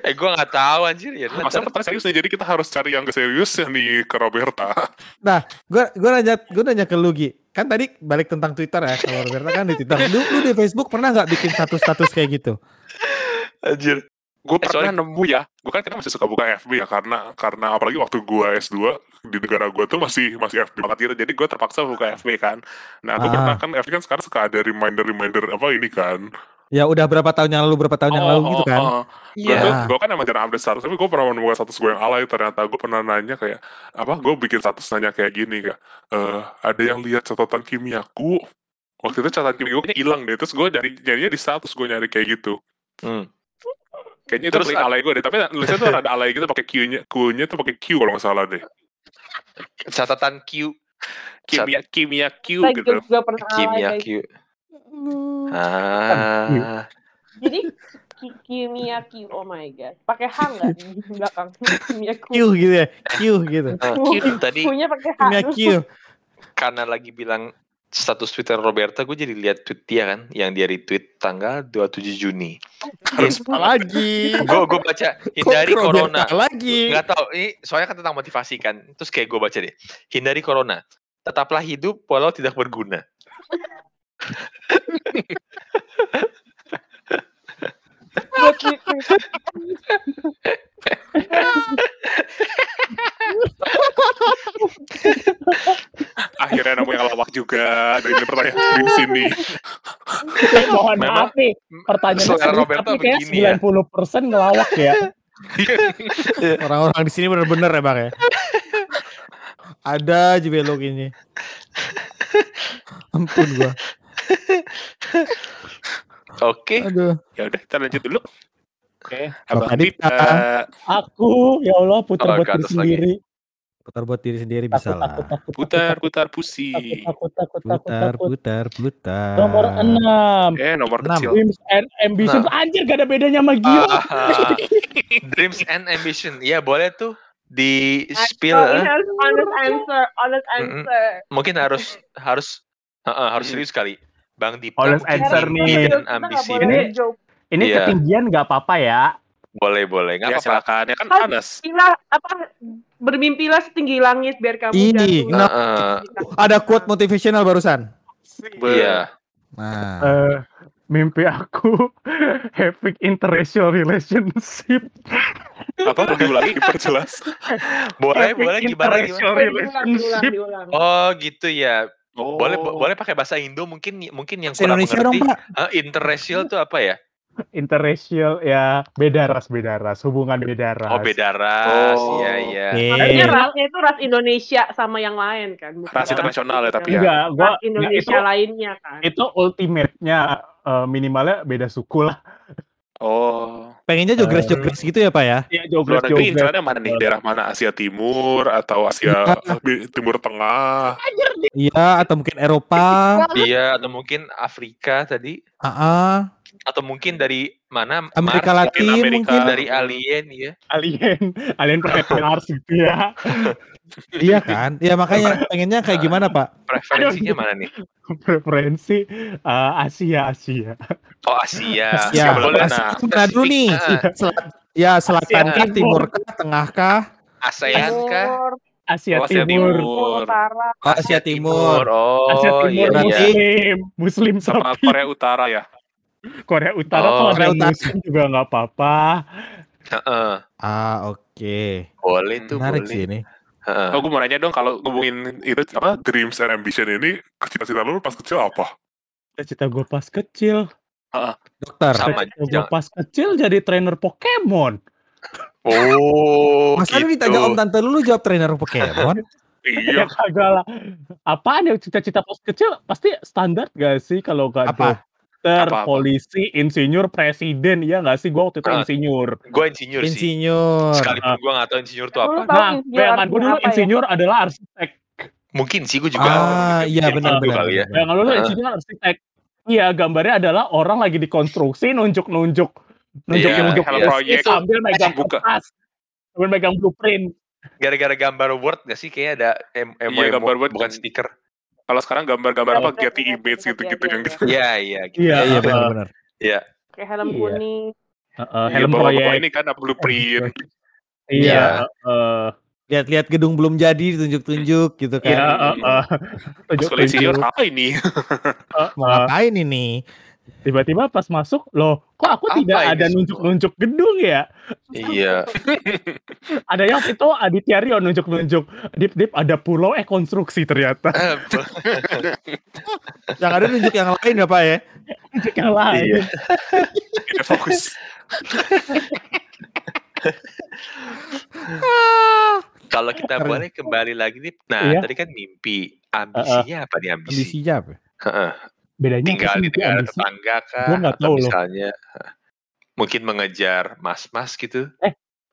eh gua nggak tahu anjir ya. Masa pertanyaan serius nih, jadi kita harus cari yang serius ya nih ke Roberta. Nah, gua gua nanya gua nanya ke lu Gi. Kan tadi balik tentang Twitter ya. Kalau Roberta kan di Twitter. Lu, lu di Facebook pernah nggak bikin status-status kayak gitu? Anjir. Gue Eh, sorry. pernah nemu ya, gue kan kita masih suka buka FB ya, karena karena apalagi waktu gue S2 di negara gue tuh masih masih FB banget gitu, jadi gue terpaksa buka FB kan. Nah, gue Ah. pernah kan FB kan sekarang suka ada reminder-reminder apa ini kan. Ya udah berapa tahun yang lalu berapa tahun yang lalu gitu kan. Gue Iya. tuh, gue kan emang jarang update status, tapi gue pernah menemukan status gue yang alay. Ternyata gue pernah nanya kayak, apa, gue bikin status nanya kayak gini, kayak, eh ada yang lihat catatan kimiaku. Waktu itu catatan kimia gue hilang deh, terus gue nyari, nyarinya di status gue nyari kayak gitu. Hmm. Kayaknya itu Terus paling alay gue deh, tapi nulisnya tuh ada alay gitu pakai Q-nya, Q-nya tuh pakai Q kalau nggak salah deh. Catatan Q. Kimia, kimia Q Saya gitu. juga pernah alay, Kimia guys. Q. Ah. Jadi ki- kimia Q, oh my god. Pakai H nggak di belakang? *laughs* kimia Q. Q gitu ya. Q gitu. Ah, tadi Q-nya pakai H. Kimia Q. karena lagi bilang status Twitter Roberta, gue jadi lihat tweet dia kan, yang dia retweet tanggal 27 Juni. Harus apa lagi? Gue gue baca hindari Kok corona. Roberta lagi. Nggak tahu, ini soalnya kan tentang motivasi kan. Terus kayak gue baca deh, hindari corona. Tetaplah hidup walau tidak berguna. *laughs* Akhirnya nemu yang lawak juga dari pertanyaan di sini. Mohon Memang maaf nih, pertanyaannya selera serius, Roberta tapi kayak begini ya. 90% ngelawak ya. *laughs* Orang-orang di sini bener-bener ya bang ya. Ada aja belok ini. Ampun gua. Oke, Aduh. Ya udah kita lanjut dulu. Oke. Abang tadi Dita. Aku, ya Allah, putar Oh, buat sendiri. Putar buat diri sendiri bisa Takut, lah. takut, takut, Putar, putar, pusi. takut, takut, takut, Putar, takut. putar, putar. Nomor 6. Eh, nomor Enam. kecil. Dreams and Ambitions. Anjir, gak ada bedanya sama Gio. Ah, *laughs* dreams and ambition. Ya boleh tuh di spill. Harus honest answer, honest answer. Mungkin harus harus Heeh, harus serius kali. Bang Dipta Honest answer nih. ambisi. Ini-. Ini Iya. ketinggian gak apa-apa ya. Boleh, boleh. Nggak Ya apa-apa. silakan. Ya kan Kan panas. Mimpilah apa bermimpilah setinggi langit biar kamu jatuh. kenapa? Heeh. Ada quote motivational barusan. Iya. Nah, Eh, mimpi aku *laughs* having interracial relationship. Apa? Mau diulangi? Diperjelas. Boleh, Having boleh gimana gimana. relationship. Oh, gitu ya. Oh. Boleh bo- boleh pakai bahasa Indo mungkin mungkin yang kurang Indonesia dong mengerti. pak. Ah, interracial tuh apa ya? Interracial ya beda ras beda ras hubungan beda ras. Oh, beda ras. Oh. Iya, iya. Harusnya Eh, rasnya itu ras Indonesia sama yang lain kan. bukan Ras internasional ya, tapi ya. Enggak, gua ras enggak, Indonesia itu lainnya kan. itu ultimate-nya eh, minimalnya beda suku lah. Oh, Pengennya jogres-jogres gitu ya Pak ya? Iya jogres negeri jogres. incarannya mana nih? Daerah mana? Asia Timur atau Asia Iya. Timur Tengah? Iya, atau mungkin Eropa. Iya, atau mungkin Afrika tadi, Ah, ah. Atau mungkin dari mana? Amerika Mars, Latin Amerika. mungkin. dari alien ya. Alien, alien planet *laughs* Mars gitu ya. *laughs* Iya kan? Iya makanya pengennya kayak gimana Pak? Preferensinya mana nih? Preferensi eh, Asia Asia. Oh, Asia. Ya, Boleh Asia nah. mana dulu nih? Selat, ya selatan Asia kah, Timur. kah, tengah kah? ASEAN kah? Timur, Asia Oh, Asia Timur. Timur. Utara. Oh, Asia Timur. Oh, Asia Timur iya, iya. Muslim, Muslim Sama Korea Utara ya? Korea Utara Oh. kalau Korea ada. Muslim juga nggak apa-apa. Heeh. Ah, oke. Boleh tuh, Menarik boleh. sih ini. Heeh. Oh, gue mau nanya dong kalau ngomongin itu apa dreams and ambition ini cita-cita lu pas kecil apa? Cita gue pas kecil, Dokter. Sama cita gue pas kecil jadi trainer Pokemon. Oh, Masa lu gitu. ditanya om tante lu, lu jawab trainer Pokemon? *laughs* Iya. Ya kagak lah. Apaan ya cita-cita pas kecil pasti standar gak sih kalau gak Apa? Dokter, Apa-apa? polisi, insinyur, presiden, ya gak sih? Gue waktu itu Ah. insinyur. Gue insinyur sih. Insinyur. Sekalipun gue gak tahu insinyur itu apa. Nah, insinyur bayangan gue dulu apa ya? insinyur adalah arsitek. Mungkin sih gue juga. Ah, iya mungkin benar benar. kali ya. Bayangan lu dulu Ah. insinyur arsitek. Iya, gambarnya adalah orang lagi dikonstruksi, nunjuk-nunjuk. Nunjuk-nunjuk Iya, proyek. sambil megang Buka. kertas. Sambil megang blueprint. Gara-gara gambar Word gak sih? Kayaknya ada em emo, Iya, emo, gambar Word. bukan stiker. Kalau sekarang gambar-gambar apa Iya, Getty iya, Image iya, gitu-gitu iya, yang iya. gitu. Iya, iya. Gitu. Iya, iya benar benar. Iya. Kayak helm Iya. kuning. uh, uh, Iya, helm proyek. ini kan apa blueprint. *laughs* Iya. Iya. uh, Lihat-lihat gedung belum jadi ditunjuk-tunjuk gitu Iya, kan. uh, uh, Sekolah insinyur tunjuk-tunjuk. apa ini? Mau uh, ngapain ini? Tiba-tiba pas masuk, loh, kok aku Apa tidak ada nunjuk-nunjuk gedung ya? Iya. *laughs* Ada yang itu Aditya Rio nunjuk-nunjuk. Dip, dip, ada pulau eh konstruksi ternyata. Eh, *laughs* Yang ada nunjuk yang lain ya Pak ya? Nunjuk yang lain. Iya. *laughs* Tidak fokus. Kalau kita boleh kembali lagi nih. Nah, Iya. tadi kan mimpi. Ambisinya apa nih ambisi? Ambisinya apa? Heeh. Bedanya apa Tinggal sih di negara ambisi? tetangga kah? Nggak Atau tahu loh. misalnya heh, mungkin mengejar mas-mas gitu?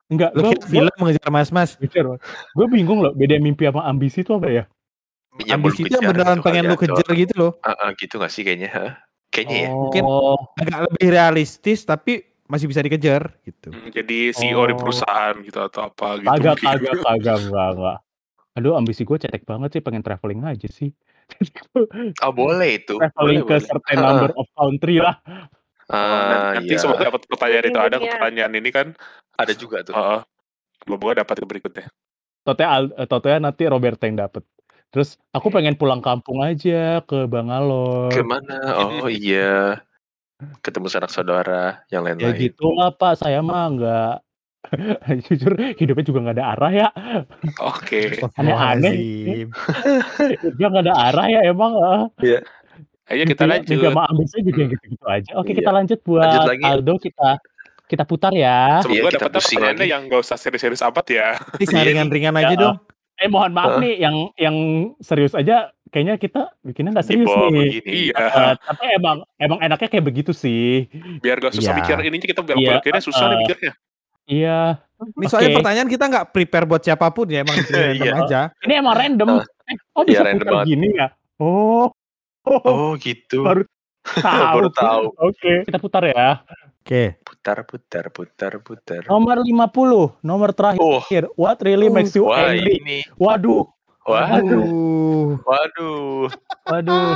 Enggak, Lu gua, kira film mengejar mas-mas. gue bingung loh, beda mimpi sama ambisi itu apa ya? Lu Ambisi itu beneran gitu pengen kali lu ya, atau- kejar gitu loh. Heeh, gitu gak sih kayaknya? Heeh. Kayaknya ya. Mungkin Oh, Agak lebih realistis tapi masih bisa dikejar gitu. Hmm, Jadi CEO di Oh. perusahaan gitu atau apa gitu. kagak, mungkin. kagak, kagak, enggak, enggak. Aduh, ambisi gue cetek banget sih, pengen traveling aja sih. Oh boleh itu. traveling Boleh, ke boleh. certain Heeh. number of country lah. Oh, Ah, nanti iya. semoga dapat pertanyaan itu ada dunia. pertanyaan ini kan. Ada juga tuh. Heeh. Semoga dapat ke berikutnya. Totonya, eh, totonya nanti Robert yang dapet. Terus aku pengen pulang kampung aja ke Bangalore. Ke mana? Oh iya. Ketemu sanak saudara yang Ya lain-lain. gitu lah Pak, saya mah nggak *laughs* jujur hidupnya juga nggak ada arah ya. Oke. Astagfirullahaladzim. *laughs* Hidupnya nggak ada arah ya emang. ah. Ayo kita Mimpi- lanjut. mimpi sama ambisi juga Hmm. gitu-gitu aja. Oke Iya. kita lanjut buat Lanjut lagi. Aldo kita kita putar ya. Semoga Iya, kita dapatnya pusing pertanyaannya yang gak usah serius-serius amat ya. Ini yang ringan-ringan aja Ya, dong. Eh mohon maaf Heeh. nih yang yang serius aja kayaknya kita bikinnya nggak serius nih. begini. Iya. Eh, tapi emang emang enaknya kayak begitu sih. Biar gak susah Iya. mikir ininya kita biar Iya, akhirnya susah nih uh, mikirnya. Iya. Ini soalnya Oke. pertanyaan kita nggak prepare buat siapa pun ya, emang *laughs* bikin random Iya. aja. Ini emang random. Eh, oh Iya, bisa random putar banget. gini ya? Oh. Oh, Oh gitu. Baru *laughs* tahu. Baru tahu. Oke, kita putar ya. Oke. Putar, putar, putar, putar. Nomor 50, nomor terakhir. Oh, What really makes you wah angry? ini. Waduh, Waduh, Aduh. waduh, waduh.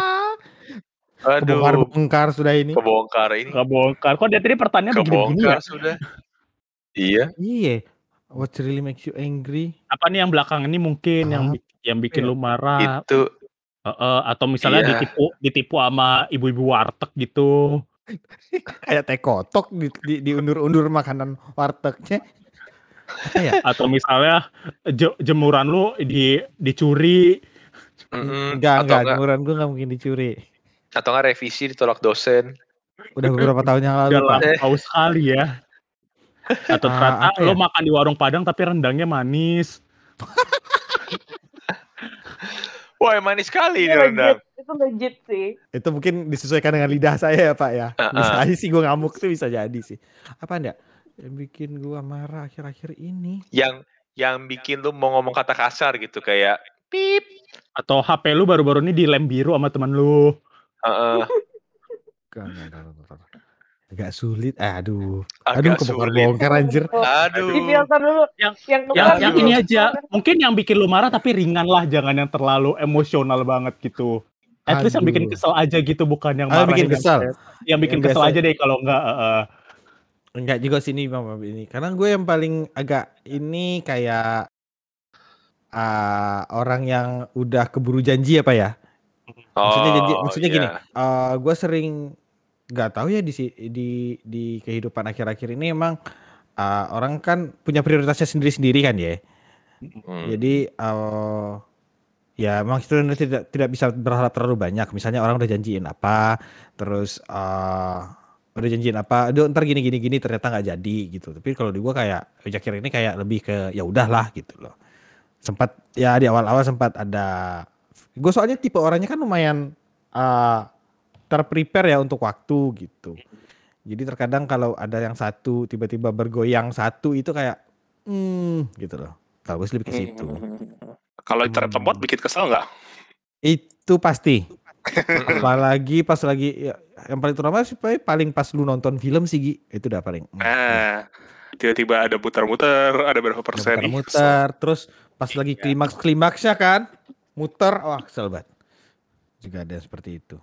Kebongkar waduh. bongkar sudah ini. Kebongkar ini. Kebongkar. Kok dia tadi pertanyaan begini-begini ya? Kebongkar sudah. Iya. Iya. What really makes you angry? Apa nih yang belakang ini mungkin yang Apa yang bikin ya? lu marah? Itu Heeh, atau misalnya Iya. ditipu ditipu sama ibu-ibu warteg gitu. *laughs* Kayak teh kotok di, di, diundur-undur makanan wartegnya. Apa ya? Atau misalnya je- jemuran lu di dicuri. Enggak, atau enggak. enggak, Jemuran gue enggak mungkin dicuri. atau enggak revisi ditolak dosen. Udah beberapa tahun yang lalu, Udah Pak. lampau sekali ya. Atau Ah, ternyata apa lo ya? makan di warung Padang tapi rendangnya manis. *laughs* Wah, manis sekali ini Itu rendang. legit, itu legit sih. Itu mungkin disesuaikan dengan lidah saya ya Pak ya. Uh-uh. Bisa aja sih gue ngamuk tuh bisa jadi sih. Apa enggak? Yang bikin gua marah akhir-akhir ini. Yang yang bikin lu mau ngomong kata kasar gitu kayak pip. Atau HP lu baru-baru ini dilem biru sama teman lu. Heeh. Enggak, enggak, enggak, enggak, enggak. Agak sulit. Eh, aduh. Aduh, Agak sulit. kebongkar-bongkar anjir. Aduh. Di filter dulu. Yang Yang yang, yang ini aja mungkin yang bikin lu marah tapi ringan lah jangan yang terlalu emosional banget gitu at least yang bikin Aduh. kesel aja gitu bukan yang Ah, marah bikin kesel. yang bikin Yang kesel biasa. aja deh kalau enggak eh, eh. Enggak juga sini Mama ini. Karena gue yang paling agak ini kayak ah, orang yang udah keburu janji apa ya? Maksudnya janji, Oh, maksudnya gini, iya. eh, gue sering nggak tahu ya di si- di di kehidupan akhir-akhir ini emang eh, orang kan punya prioritasnya sendiri-sendiri kan ya. Hmm. Jadi eh ya emang kita tidak tidak bisa berharap terlalu banyak. Misalnya orang udah janjiin apa, terus eh udah janjiin apa, aduh ntar gini gini gini ternyata nggak jadi gitu. Tapi kalau di gua kayak akhir ini kayak lebih ke ya udahlah gitu loh. Sempat ya di awal-awal sempat ada gue soalnya tipe orangnya kan lumayan eh terprepare ya untuk waktu gitu. Jadi terkadang kalau ada yang satu tiba-tiba bergoyang satu itu kayak hmm gitu loh. Kalau gue sih lebih ke situ. Kalau internet Hmm. lemot bikin kesel nggak? Itu pasti. *laughs* Apalagi pas lagi ya, yang paling terutama sih paling- pas lu nonton film sih Gi. Itu udah paling. hmm, Nah, tiba-tiba ada muter-muter, ada berapa persen muter terus pas lagi klimaks klimaksnya kan muter wah kesel banget. Juga ada yang seperti itu.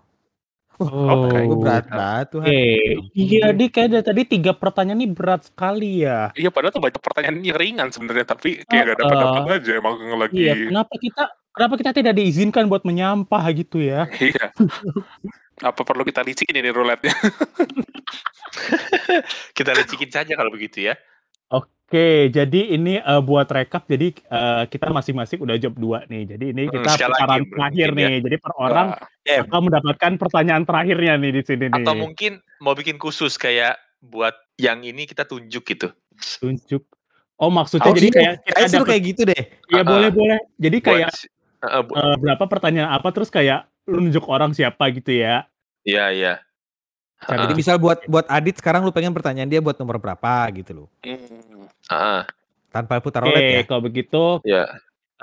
Oh, Gue berat banget tuh. Oke, iya di kayak dari tadi tiga pertanyaan ini berat sekali ya. Iya padahal tuh banyak pertanyaan yang ringan sebenarnya tapi kayak gak dapat dapat aja emang lagi Iya, kenapa kita kenapa kita tidak diizinkan buat menyampah gitu ya? *laughs* iya. Apa perlu kita licin ini ruletnya? *laughs* Kita lecikin saja kalau begitu ya. Oke, jadi ini eh, buat rekap, jadi eh, kita masing-masing udah job dua nih. Jadi ini Hmm, kita sekali lagi putaran mungkin terakhir ya. nih. Jadi per orang akan mendapatkan pertanyaan terakhirnya nih di sini nih. Atau mungkin mau bikin khusus kayak buat yang ini kita tunjuk gitu. tunjuk. Oh maksudnya Oh, jadi iya. kayak kita Kayak seru dapat, kayak gitu deh. ya Ah, boleh boleh. Jadi Buat kayak si- Heeh, bu- eh, berapa pertanyaan apa terus kayak lu nunjuk orang siapa gitu ya? Iya iya. Jadi Heeh, misal buat buat Adit sekarang lu pengen pertanyaan dia buat nomor berapa gitu loh. heeh, Tanpa putar roulette ya. kalau begitu ya.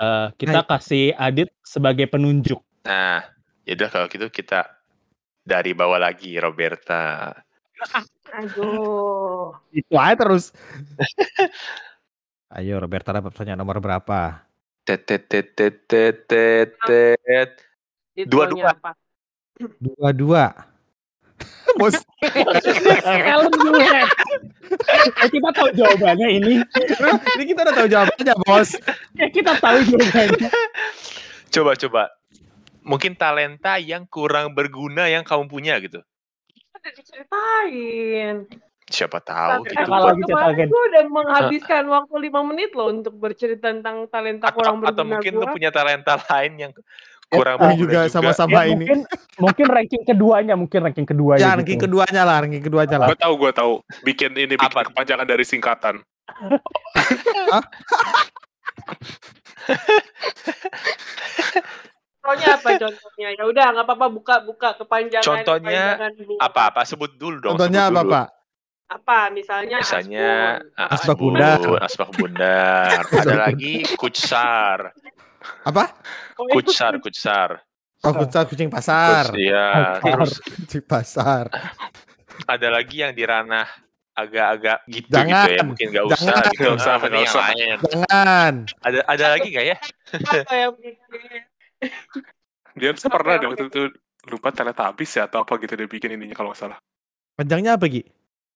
eh, kita kasih Adit sebagai penunjuk. Nah, yaudah kalau gitu kita dari bawah lagi Roberta. Aduh. Itu aja terus. *laughs* Ayo Roberta dapat pertanyaan nomor berapa? Tet tet tet tet tet tet tet. Dua-dua. Dua-dua. Apa? Bos, Ellen Gullet. Eh, kita tahu jawabannya ini. ini kita udah tahu jawabannya, Bos. Eh, kita tahu jawabannya. Coba coba. Mungkin talenta yang kurang berguna yang kamu punya gitu. Udah diceritain. Siapa tahu Eh, gitu. Kalau kemarin gue udah menghabiskan waktu lima menit loh untuk bercerita tentang talenta Atau, kurang atau berguna mungkin gue. lu punya talenta lain yang kurang Ah, berguna juga sama-sama Ya, ini. mungkin mungkin ranking keduanya, mungkin ranking keduanya. Ya, gitu. ranking keduanya lah, ranking keduanya lah. Gue tahu, gue tahu. Bikin ini bikin Apa? kepanjangan dari singkatan. Contohnya apa contohnya? Ya udah nggak apa-apa buka buka kepanjangan. Contohnya. Apa-apa sebut dulu dong. Contohnya apa, dulu. Pak? Apa misalnya? Misalnya ah, Asbak bundar. Asbak bundar. *laughs* Ada lagi kutsar, Apa? Kutsar, kutsar. Oh, kucing, kucing pasar. Kuts- Iya, terus Kucing pasar. ada lagi yang di ranah agak-agak gitu Jangan. gitu ya mungkin nggak usah Jangan. gitu Nggak usah, Ah, yang usah. lain Jangan. ada ada lagi nggak ya? *laughs* Dia tuh pernah deh waktu itu lupa talenta habis ya atau apa gitu dia bikin ininya kalau nggak salah. Panjangnya apa, Gi?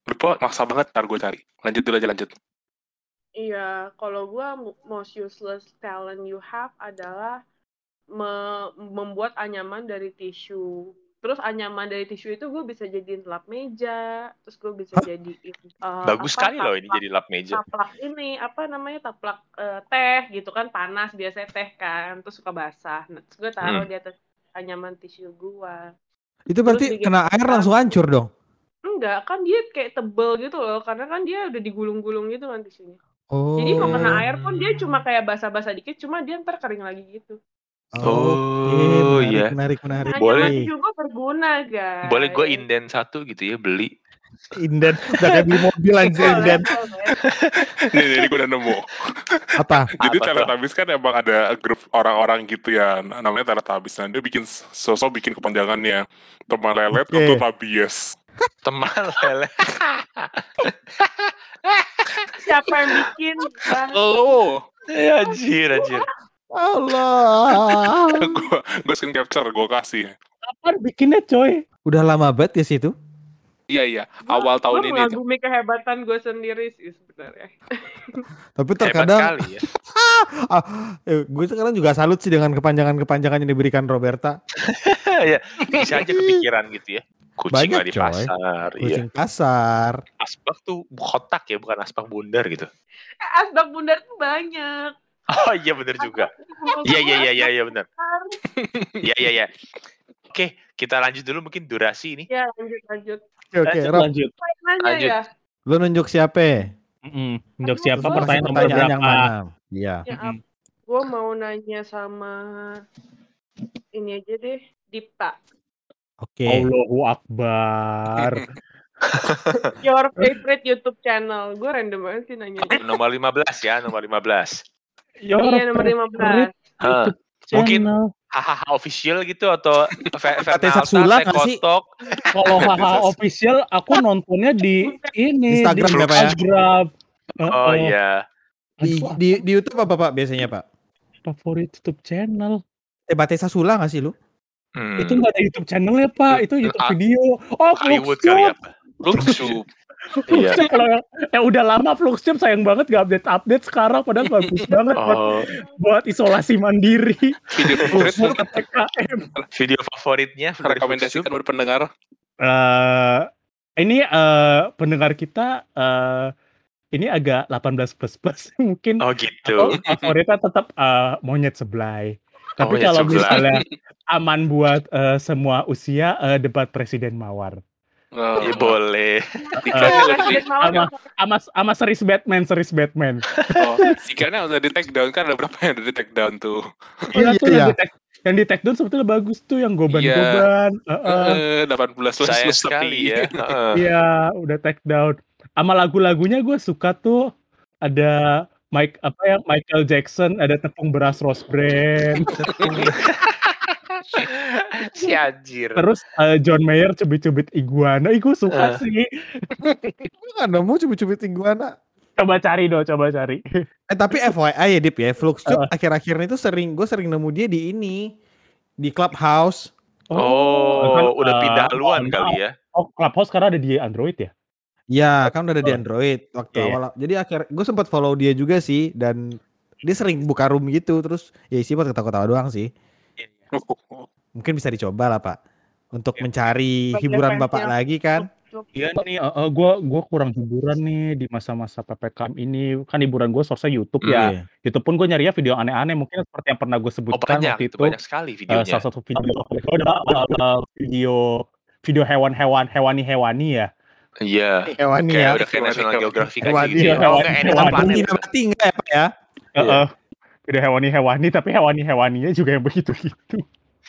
Lupa maksa banget ntar gue cari. Lanjut dulu aja lanjut. Iya, kalau gua mo- most useless talent you have adalah me- membuat anyaman dari tisu. Terus anyaman dari tisu itu gue bisa jadiin lap meja, terus gue bisa Hah? jadiin eh, bagus apa, sekali loh ini taplak- jadi lap meja taplak ini apa namanya taplak eh, teh gitu kan panas biasanya teh kan terus suka basah nah, terus gue taruh Hmm. di atas anyaman tisu gua Itu berarti kena air langsung hancur dong. enggak kan dia kayak tebel gitu loh karena kan dia udah digulung-gulung gitu kan tisunya. Jadi mau kena air pun dia cuma kayak basah-basah dikit cuma dia ntar kering lagi gitu Oh, menarik, iya. menarik, menarik. Hanya Boleh. mati juga berguna, guys. Boleh gue inden satu gitu ya beli. Inden, udah kayak beli mobil *laughs* Boleh, inden. boleh. Nih, jadi gue udah nemu. Apa? Jadi Apa tuh? Teletubbies kan emang ada grup orang-orang gitu ya, namanya Teletubbies. Nah, dia bikin sosok bikin kepanjangannya. Teman lelet Oke. untuk Tabies. Teman *laughs* lele. Siapa yang bikin? Bang? Oh, Ya, anjir, anjir. Allah. gue gue screen capture, gue kasih. Kapan bikinnya coy? Udah lama banget ya sih Iya iya, awal Gua tahun ini. mengagumi kehebatan gue sendiri sih sebenarnya. *laughs* Tapi Hebat terkadang sekali ya. *laughs* ah, eh, gue sekarang juga salut sih dengan kepanjangan-kepanjangan yang diberikan Roberta. *laughs* ya, bisa aja kepikiran gitu ya. Kucing Banyak, di coy. pasar. Iya. Kucing pasar. Asbak tuh kotak ya, bukan asbak bundar gitu. Eh, asbak bundar tuh banyak. Oh iya bener juga. Iya iya iya iya iya bener. Iya iya iya. Oke, kita lanjut dulu mungkin durasi ini. Ya lanjut lanjut. Oke, oke. lanjut, Rob, lanjut. Lanjut. ya. lu nunjuk siapa? Mm-mm. Untuk Aku siapa Masih pertanyaan nomor pertanyaan berapa? yang mana? Iya. Ya, Mm-mm. gue mau nanya sama ini aja deh, Dipa. Oke. Allahu Akbar. *laughs* Your favorite YouTube channel. Gue random banget sih nanya. Nomor 15 ya, nomor 15. Your Iya nomor 15. Hah, favorite mungkin channel. hahaha official gitu atau *laughs* Saksula nggak sih? Kalau *laughs* haha official aku nontonnya di ini Instagram di ya, Pak, ya? Instagram. Oh iya. Di, di, di YouTube apa Pak biasanya Pak? favorit YouTube channel. Eh Batesa Sula gak sih lu? Hmm. Itu nggak ada YouTube channelnya pak, itu YouTube video. Oh, Hollywood kali apa? Luxu. Iya. Kalau yang, yang udah lama Fluxtube sayang banget gak update update sekarang padahal bagus *laughs* banget buat, Oh, buat isolasi mandiri. Video favorit video favoritnya rekomendasikan Fluxtube? buat pendengar. Eh, ini eh, pendengar kita eh, ini agak 18 plus plus *laughs* mungkin Oh gitu. atau favoritnya tetap eh, monyet seblay. Tapi Monyet kalau misalnya *laughs* aman buat eh, semua usia eh, debat presiden mawar. Oh, Ya, boleh. Iklannya udah di, Presiden Mawar Sama sama sama series Batman, series Batman. oh, *laughs* iklannya udah di take down kan ada berapa yang udah di take down tuh? Iya Iya, tuh iya. yang di take yang di take down sebetulnya bagus tuh yang goban-goban. Heeh. Eh, 18 plus Sayang plus sekali sepi. ya. Heeh. Iya, udah take down. Sama lagu-lagunya gue suka tuh ada Mike apa ya Michael Jackson, ada tepung beras Rose Brand, *laughs* *laughs* *laughs* si anjir. terus eh, John Mayer cubit-cubit iguana. Ih, gue suka Eh. sih. *laughs* Gue gak nemu cubit-cubit iguana. Coba cari dong, coba cari. Eh tapi *laughs* FYI ya Dip ya, Fluxtube akhir-akhir ini tuh sering gue sering nemu dia di ini di Clubhouse. Oh, kan, udah eh, pindah haluan oh, kali ya. Oh, Clubhouse sekarang ada di Android ya? Ya kan udah ada di Oh. Android waktu awal. Jadi akhir gue sempat follow dia juga sih dan dia sering buka room gitu terus ya isi buat ketawa-ketawa doang sih. *laughs* Mungkin bisa dicoba lah Pak untuk Iya. mencari Bagi hiburan. Bapak lagi kan. Iya nih, uh, uh, gua gua kurang hiburan nih di masa-masa PPKM ini. Kan hiburan gue source YouTube ya. Iya. YouTube pun gue nyarinya video aneh-aneh mungkin seperti yang pernah gue Oh sebutkan banyak, waktu itu itu. banyak sekali eh, videonya. salah satu video itu adalah uh, uh, video video hewan-hewan hewani-hewani ya. Iya. Hewani Kayak ya. udah kayak National Hewani, Geographic aja hewani, gitu ya. hewani, Oh enggak Animal hewani. Planet. Tidak mati enggak ya Pak ya? Uh, uh, video hewani-hewani tapi hewani-hewaninya juga yang begitu-gitu.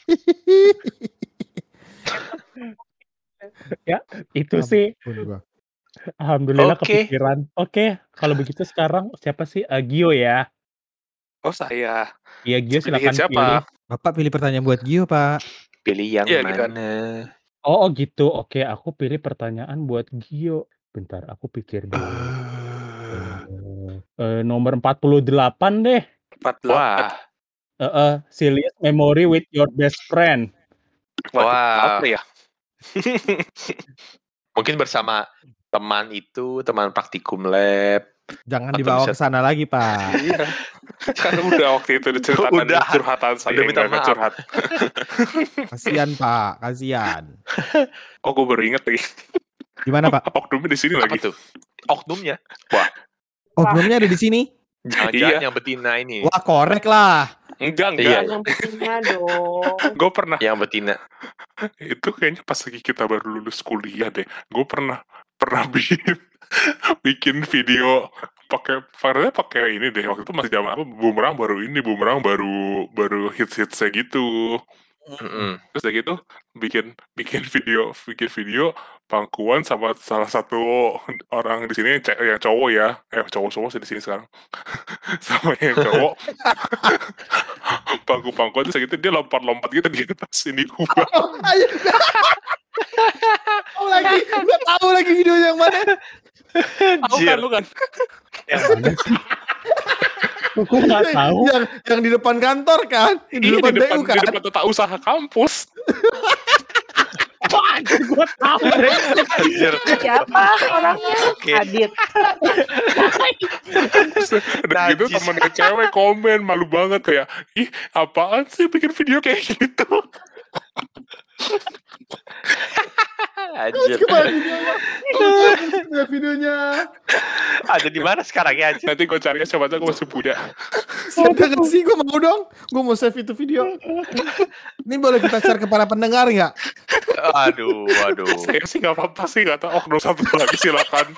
*laughs* ya, itu sih Ampun gua. alhamdulillah Oke. kepikiran. Oke, kalau begitu sekarang siapa sih? Eh, Gio ya. Oh saya. Iya Gio silakan siapa? pilih. Bapak pilih pertanyaan buat Gio Pak. Pilih yang Iya, gitu kan. mana? Oh, oh gitu. Oke, aku pilih pertanyaan buat Gio. Bentar, aku pikir dulu. Eh, nomor 48 deh. 48. Wah, Eh, eh, silliest memory with your best friend. Wah. apa ya? *laughs* mungkin bersama teman itu, teman praktikum lab. Jangan Atau dibawa bisa- ke sana lagi Pak. *laughs* Iya. kan udah waktu itu diceritakan Udah. curhatan saya Udah minta maaf. curhat. *laughs* Kasihan Pak, kasihan. Oh gue baru inget nih. Gimana Pak? Oknumnya di sini Apa lagi. tuh? Oknumnya? Oknumnya ada di sini? Jangan-jangan Iya. yang betina ini. Wah korek lah. Enggak Iya. enggak. Yang punya dong. *laughs* Gue pernah Yang betina. itu kayaknya pas lagi kita baru lulus kuliah deh. Gue pernah pernah *laughs* bikin bikin video pakai padahal pakai ini deh waktu itu masih zaman apa bumerang baru ini bumerang baru baru hits hitsnya gitu Mm-mm. terus udah gitu bikin bikin video bikin video pangkuan sama salah satu orang di sini yang, cowok ya. Eh cowok cowok sih di sini sekarang. *laughs* Sama yang cowok. *laughs* Pangku pangkuan terus gitu dia lompat lompat gitu di atas ini gua. Ayo. *laughs* oh lagi, gua tahu lagi video yang mana. tahu kan lu kan? Yang mana gue nggak tahu? Yang yang di depan kantor kan, di Iya, depan di depan BU kan. di depan tata usaha kampus Apaan? Gue tahu deh. Anjir. Siapa orangnya? Oke. Adit. dan gitu temennya cewek komen malu banget kayak ih apaan sih bikin video kayak gitu Anjir. Videonya. *laughs* Videonya. Ada di mana sekarang ya anjir? nanti gue cari coba gue masih Ada nggak sih? Gue mau dong. Gue mau save itu video. Ini boleh kita share ke para pendengar nggak? Aduh, aduh. saya sih nggak apa-apa sih nggak tahu oknum satu lagi silakan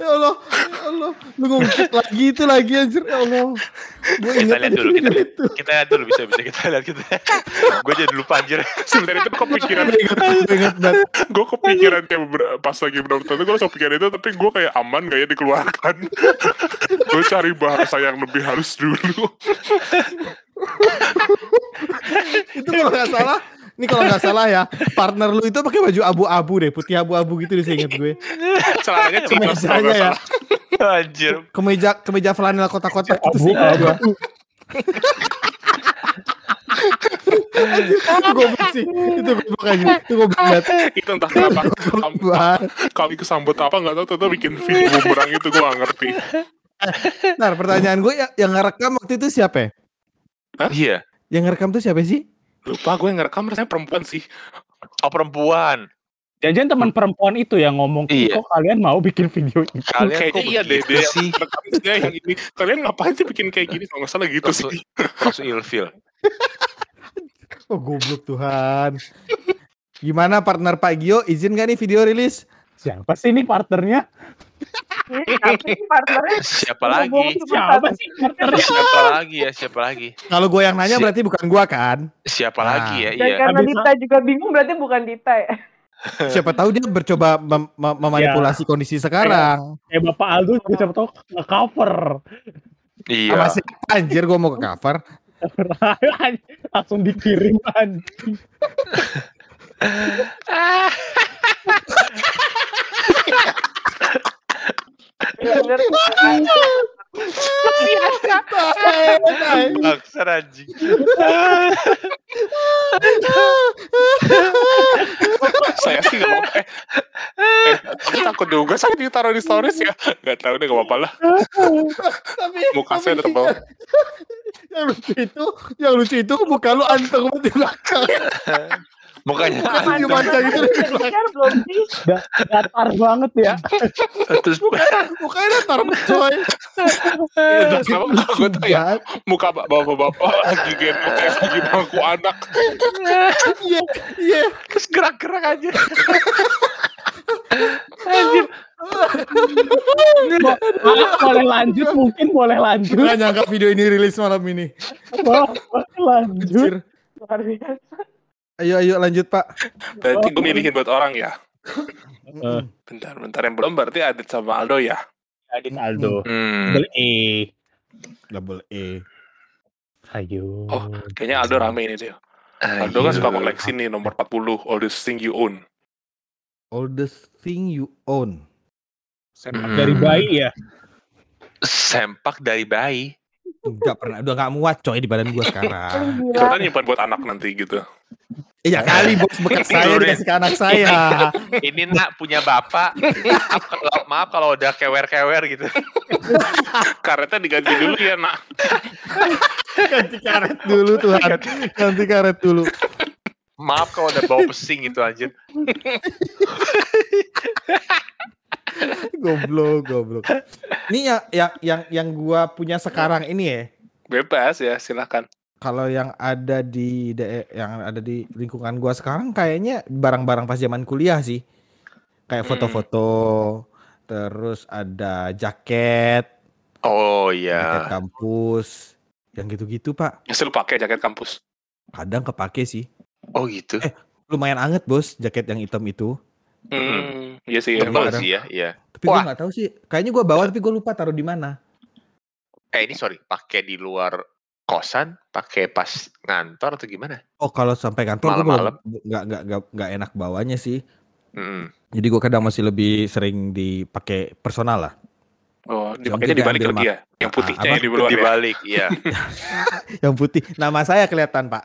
Ya Allah, ya Allah. Lu ngungkit lagi itu lagi anjir. Ya Allah. Gue Kita ingat lihat aja dulu, kita, itu. kita lihat dulu bisa bisa kita lihat kita. Gue jadi lupa anjir. sebenarnya itu kepikiran *laughs* Gue kepikiran kayak pas lagi menonton itu gue langsung pikiran itu tapi gue kayak aman gak ya dikeluarkan *laughs* gue cari bahasa yang lebih halus dulu Itu kalau nggak salah, ini kalau nggak salah ya, partner lu itu pakai baju abu-abu deh, putih abu-abu gitu deh, saya ingat gue. celananya Kemejanya ya, *laughs* Anjir. kemeja kemeja flanel kotak-kotak gitu sih. Abu-abu. Itu goblok sih, itu goblok aja, itu goblok banget. itu entah kenapa kami, kesambut apa nggak tahu tuh bikin video bumerang itu gue gak ngerti Nah, pertanyaan gue yang, yang ngerekam waktu itu siapa ya? Iya. Yang ngerekam tuh siapa sih? lupa gue yang ngerekam rasanya perempuan sih Oh perempuan. Jangan teman perempuan itu yang ngomong, Iya. kok kalian mau bikin video itu? Kalian kayaknya kok iya deh dia sih? yang ini kalian ngapain sih bikin kayak gini kalau nggak salah gitu sih langsung ilfil. Oh goblok Tuhan. Gimana partner Pak Gio, izin gak nih video rilis? Siapa sih ini partnernya? Siapa lagi? Siapa sih partnernya? Siapa lagi ya? Siapa lagi? Kalau gue yang nanya berarti bukan gua kan? Siapa Nah. lagi ya? Dan Iya. karena Habis- Dita juga bingung berarti bukan Dita ya. *laughs* Siapa tahu dia bercoba mem- mem- memanipulasi kondisi sekarang. Eh Bapak Aldo juga siapa tau nge-cover. Iya. Sama siapa anjir gue mau ke cover. *laughs* Langsung dikirim anjing. *laughs* Bener. Tai, tai. Bangsat anjing. saya sih nggak apa-apa eh, eh, tapi takut juga saya ditaruh di stories ya nggak tahu deh nggak apa-apa lah Tapi muka saya udah tebal yang lucu itu, yang lucu itu muka lu anteng banget di belakang. *laughs* Mukanya cuma kayak gitu belum sih? Datar banget ya. *laughs* Terus Mukanya datar banget, coy. Kenapa gue tuh ya muka bapak-bapak lagi gendong kayak lagi bangku anak Iya, iya. terus gerak-gerak aja. Anjir. Bo- boleh lanjut mungkin boleh lanjut. Gak nyangka video ini rilis malam ini. Bo- boleh lanjut. Luar biasa. Ayo, ayo lanjut Pak. berarti gue milihin buat orang ya *laughs* Eh, bentar bentar yang belum berarti Adit sama Aldo ya Adit Aldo. Hmm. Double E. Double E. Ayo. Oh. kayaknya Aldo rame ini deh Aldo kan suka koleksi nih nomor 40 oldest thing you own Oldest thing you own. Hmm. Dari bayi ya. Sempak dari bayi. Enggak pernah, udah gak muat coy di badan gua sekarang. kan nyimpan buat anak nanti gitu Iya kali bos bekas saya dikasih ke anak saya. *laughs* Ini nak punya bapak. Maaf kalau, maaf kalau udah kewer-kewer gitu. *laughs* karetnya diganti dulu ya nak Ganti karet dulu Tuhan. Ganti karet dulu. Maaf kalau udah bau pesing gitu anjir. *laughs* *laughs* Goblok, goblok. Ini yang yang yang yang gua punya sekarang ini ya. bebas ya silahkan Kalau yang ada di yang ada di lingkungan gua sekarang kayaknya barang-barang pas zaman kuliah sih. Kayak Hmm. foto-foto terus ada jaket, Oh jaket iya. kampus, yang gitu-gitu Pak. Yang selalu pakai jaket kampus. Kadang kepake sih. Oh gitu. Eh, Lumayan anget bos, jaket yang hitam itu. Hmm, iya sih. Iya, Tebal kadang. sih ya, iya. Tapi gue nggak tahu sih. Kayaknya gue bawa tapi gue lupa taruh di mana. Eh ini sorry, pakai di luar kosan, pakai pas ngantor atau gimana? Oh kalau sampai kantor gue Malam-malam. nggak nggak nggak nggak enak bawanya sih. Mm-mm. Jadi gue kadang masih lebih sering dipakai personal lah. Oh, dipakainya dibalik lagi ya? Yang Ah, putihnya yang di luar ya? Dibalik, iya. *laughs* Yang putih nama saya kelihatan pak.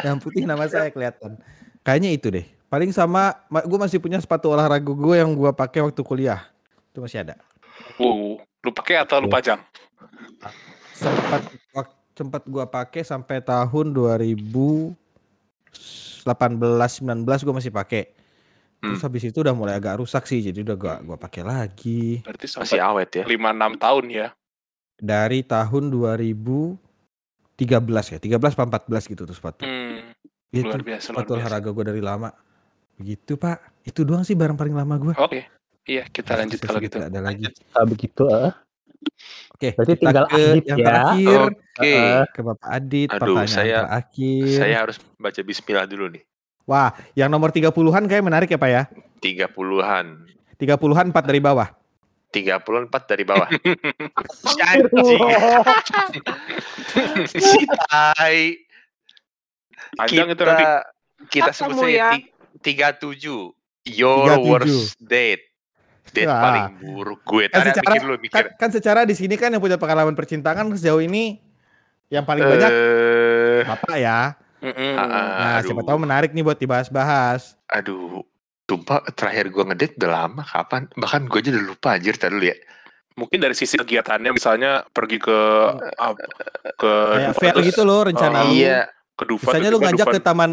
yang putih nama saya kelihatan. Kayaknya itu deh. Paling sama, gue masih punya sepatu olahraga gue yang gue pakai waktu kuliah. Itu masih ada. Wow, lu pakai atau lu pajang? Sempat sempat gue pakai sampai tahun 2018 19 gue masih pakai. Terus Hmm. habis itu udah mulai agak rusak sih, jadi udah gak gue pakai lagi. Berarti Masih awet ya. 5-6 tahun ya? Dari tahun 2013 ya, 13 apa 14 gitu tuh sepatu. Hmm, Itu luar biasa, luar sepatu biasa. olahraga gue dari lama. Begitu pak, itu doang sih barang paling lama gue. Oke, iya kita lanjut kalau gitu. Ada lagi. Ah, begitu ah. Oke, Berarti kita tinggal ke Adit yang ya. terakhir. Oke. Heeh. Ke Bapak Adit, Aduh, pertanyaan saya- terakhir. Saya harus baca bismillah dulu nih. Wah, yang nomor 30-an kayak menarik ya Pak ya. 30-an. 30-an 4 dari bawah. 34 dari bawah. *laughs* *laughs* Si tai. Panjang itu kita, nanti. kita sebut saja ya. Ti- 37. Your 37. worst date. Date Wah. paling buruk gue. Kan Tadi secara, mikir dulu, mikir. kan, kan secara di sini kan yang punya pengalaman percintaan sejauh ini yang paling banyak Eh, Bapak ya. Ah, Nah, aduh. siapa tahu menarik nih buat dibahas-bahas. Aduh, tumpah terakhir gue ngedate udah lama kapan? Bahkan gue aja udah lupa anjir tadi dulu ya. Mungkin dari sisi kegiatannya misalnya pergi ke ap- ke Kayak fair terus, gitu loh rencana lu. Iya, ke Dufan Misalnya lu ngajak ke taman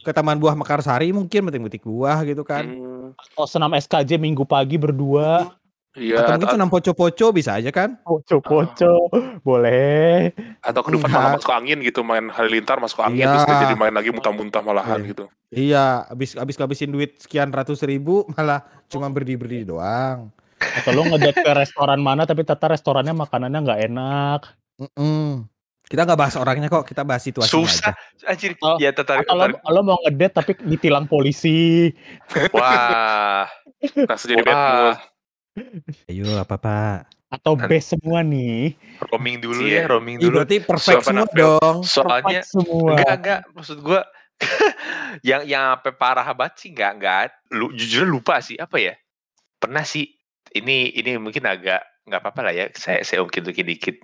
ke taman buah Mekarsari mungkin metik-metik buah gitu kan. hmm, Oh senam SKJ minggu pagi berdua. Iya, Atau mungkin atau, senam poco-poco bisa aja kan? Poco-poco. Boleh. atau ke Dufan Enggak. malah masuk angin gitu main halilintar masuk angin Iya. terus dia jadi main lagi muntah-muntah malahan Iya. gitu. Iya, habis habis ngabisin duit sekian ratus ribu malah cuma berdiri-berdiri doang. Atau lu ngedate ke restoran mana tapi ternyata restorannya makanannya nggak enak. Mm-mm. Kita nggak bahas orangnya kok, kita bahas situasinya susah. aja. Anjir, Oh, ya tertarik. Atau lo, mau ngedate tapi ditilang polisi. *laughs* Wah, Langsung jadi bad mood. Ayo apa pak? Atau best semua nih. roaming dulu ya, roaming dulu. berarti perfect Siapa semua dong. Soalnya Perfect semua. enggak enggak maksud gua *laughs* yang yang apa parah banget sih enggak enggak lu jujur lupa sih apa ya pernah sih ini ini mungkin agak nggak apa-apa lah ya saya saya ungkit-ungkit dikit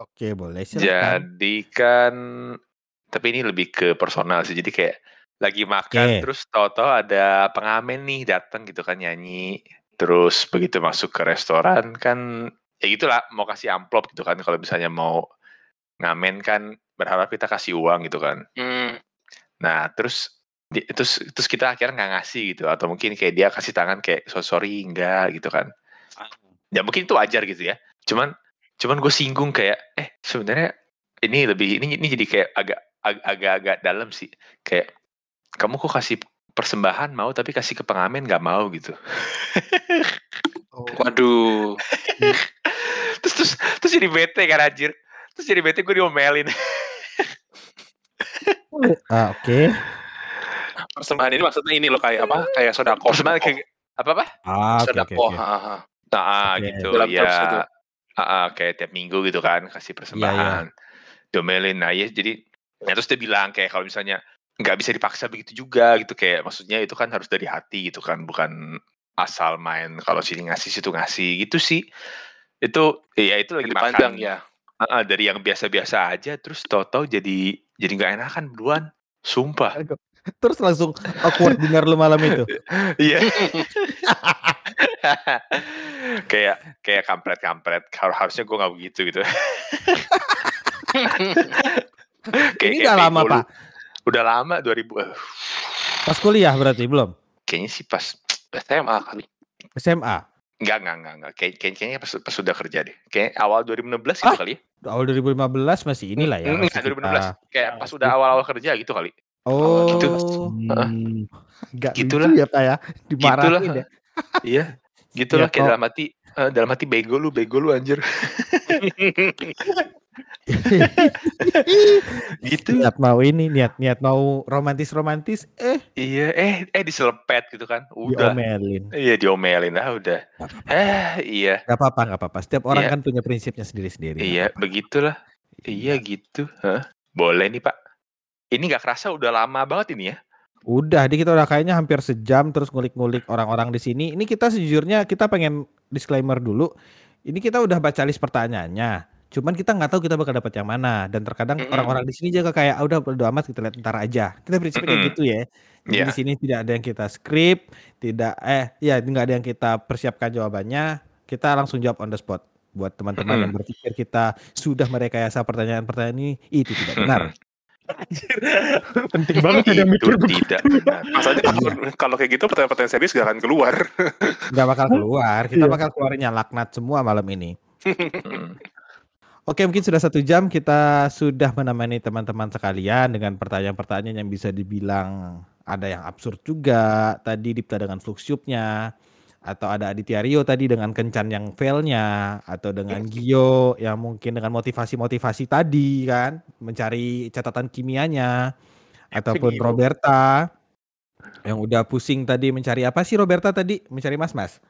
Oke boleh silakan. jadi kan tapi ini lebih ke personal sih jadi kayak lagi makan Oke. terus tahu-tahu ada pengamen nih datang gitu kan nyanyi terus begitu masuk ke restoran kan ya gitulah mau kasih amplop gitu kan kalau misalnya mau ngamen kan berharap kita kasih uang gitu kan Hmm, Nah, terus di- terus terus kita akhirnya nggak ngasih gitu atau mungkin kayak dia kasih tangan kayak so sorry enggak gitu kan. Ya mungkin itu wajar gitu ya. Cuman cuman gue singgung kayak eh sebenarnya ini lebih ini ini jadi kayak agak ag- agak-agak dalam sih. Kayak kamu kok kasih persembahan mau tapi kasih ke pengamen nggak mau gitu. waduh. *laughs* terus terus terus jadi bete kan anjir. Terus jadi bete gue diomelin. *laughs* Ah, Oke. Persembahan ini maksudnya ini loh kayak apa? Kayak sodako. Persembahan kayak apa apa? Ah, oke oke. Sodako. oke. ha, ha, ha. Nah, Oke. gitu Dalam ya. Kayak tiap minggu gitu kan kasih persembahan. Diomelin. Nah, ya jadi nah, terus dia bilang kayak kalau misalnya nggak bisa dipaksa begitu juga gitu kayak maksudnya itu kan harus dari hati gitu kan bukan asal main kalau sini ngasih situ ngasih gitu sih. Itu ya itu lagi makan. panjang ya. Dari yang biasa-biasa aja terus tahu-tahu jadi jadi nggak enakan duluan. Sumpah. Terus langsung awkward dinner lu malam itu. *laughs* Iya. *laughs* *laughs* kayak kayak kampret-kampret. Har- Harusnya gue nggak begitu gitu. *laughs* kayak, Ini udah lama lu. pak. Udah lama 2000. eh, Pas kuliah berarti belum? Kayaknya sih pas SMA kali. SMA. Enggak, enggak, enggak, enggak. Kayak, kayak- kayaknya pas, pas sudah kerja deh. Kayak awal 2016 gitu Ah, kali ya. Awal 2015 masih inilah ya. Masih 2016. kita- Kayak pas udah awal-awal kerja gitu kali. Oh, gitu. Hmm. Gak Gitulah. lucu ya pak ya. Dimarahin Gitulah. ya. Iya. Gitu lah kayak dalam hati, eee, dalam hati bego lu bego lu anjir. *laughs* Gitu. niat mau ini, niat niat mau romantis-romantis, eh Iya, eh eh diselepet gitu kan, udah. diomelin. Iya diomelin, ah udah. Apa-apa. Eh, iya. Nggak apa-apa nggak apa-apa. Setiap orang Iya. kan punya prinsipnya sendiri-sendiri, nggak Iya, apa-apa. begitulah. Iya Iya. gitu, heeh. Boleh nih, Pak. Ini nggak kerasa udah lama banget ini ya. Udah, ini kita udah kayaknya hampir sejam terus ngulik-ngulik orang-orang di sini. Ini kita sejujurnya kita pengen disclaimer dulu. Ini kita udah baca list pertanyaannya. Cuman kita nggak tahu kita bakal dapat yang mana dan terkadang Mhm. orang-orang di sini juga kayak ah, udah bodo amat kita lihat ntar aja. Kita prinsipnya kayak Mhm. gitu ya. Jadi Iya. di sini tidak ada yang kita skrip, tidak eh ya nggak ada yang kita persiapkan jawabannya. Kita langsung jawab on the spot. Buat teman-teman yang Mhm. berpikir kita sudah merekayasa pertanyaan-pertanyaan ini, itu tidak benar. Penting banget ada mikir tidak benar. Masalahnya kalau Iya. kalau kayak gitu pertanyaan-pertanyaan serius gak akan keluar. *laughs* Nggak bakal keluar. Kita Iya. bakal keluarinnya laknat semua malam ini. Mhm. *laughs* Oke, mungkin sudah satu jam kita sudah menemani teman-teman sekalian dengan pertanyaan-pertanyaan yang bisa dibilang ada yang absurd juga. Tadi Dipta dengan Fluxcube-nya, atau ada Aditya Rio tadi dengan kencan yang fail-nya, atau dengan Gio yang mungkin dengan motivasi-motivasi tadi kan, mencari catatan kimianya, ataupun Gio. Roberta yang udah pusing tadi mencari apa sih Roberta tadi? Mencari mas-mas.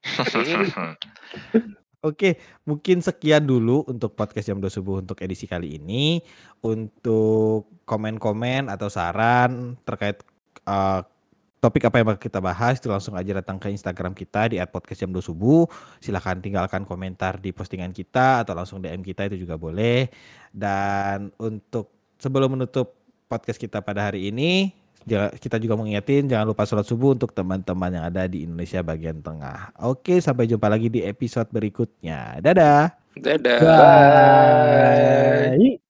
*laughs* Oke, mungkin sekian dulu untuk podcast jam 2 subuh untuk edisi kali ini. Untuk komen-komen atau saran terkait uh, topik apa yang bakal kita bahas itu langsung aja datang ke Instagram kita di @podcast jam 2 subuh. Silahkan tinggalkan komentar di postingan kita atau langsung DM kita itu juga boleh. Dan untuk sebelum menutup podcast kita pada hari ini, kita juga mengingetin jangan lupa sholat subuh untuk teman-teman yang ada di Indonesia bagian tengah. Oke, sampai jumpa lagi di episode berikutnya. Dadah. Dadah. Bye.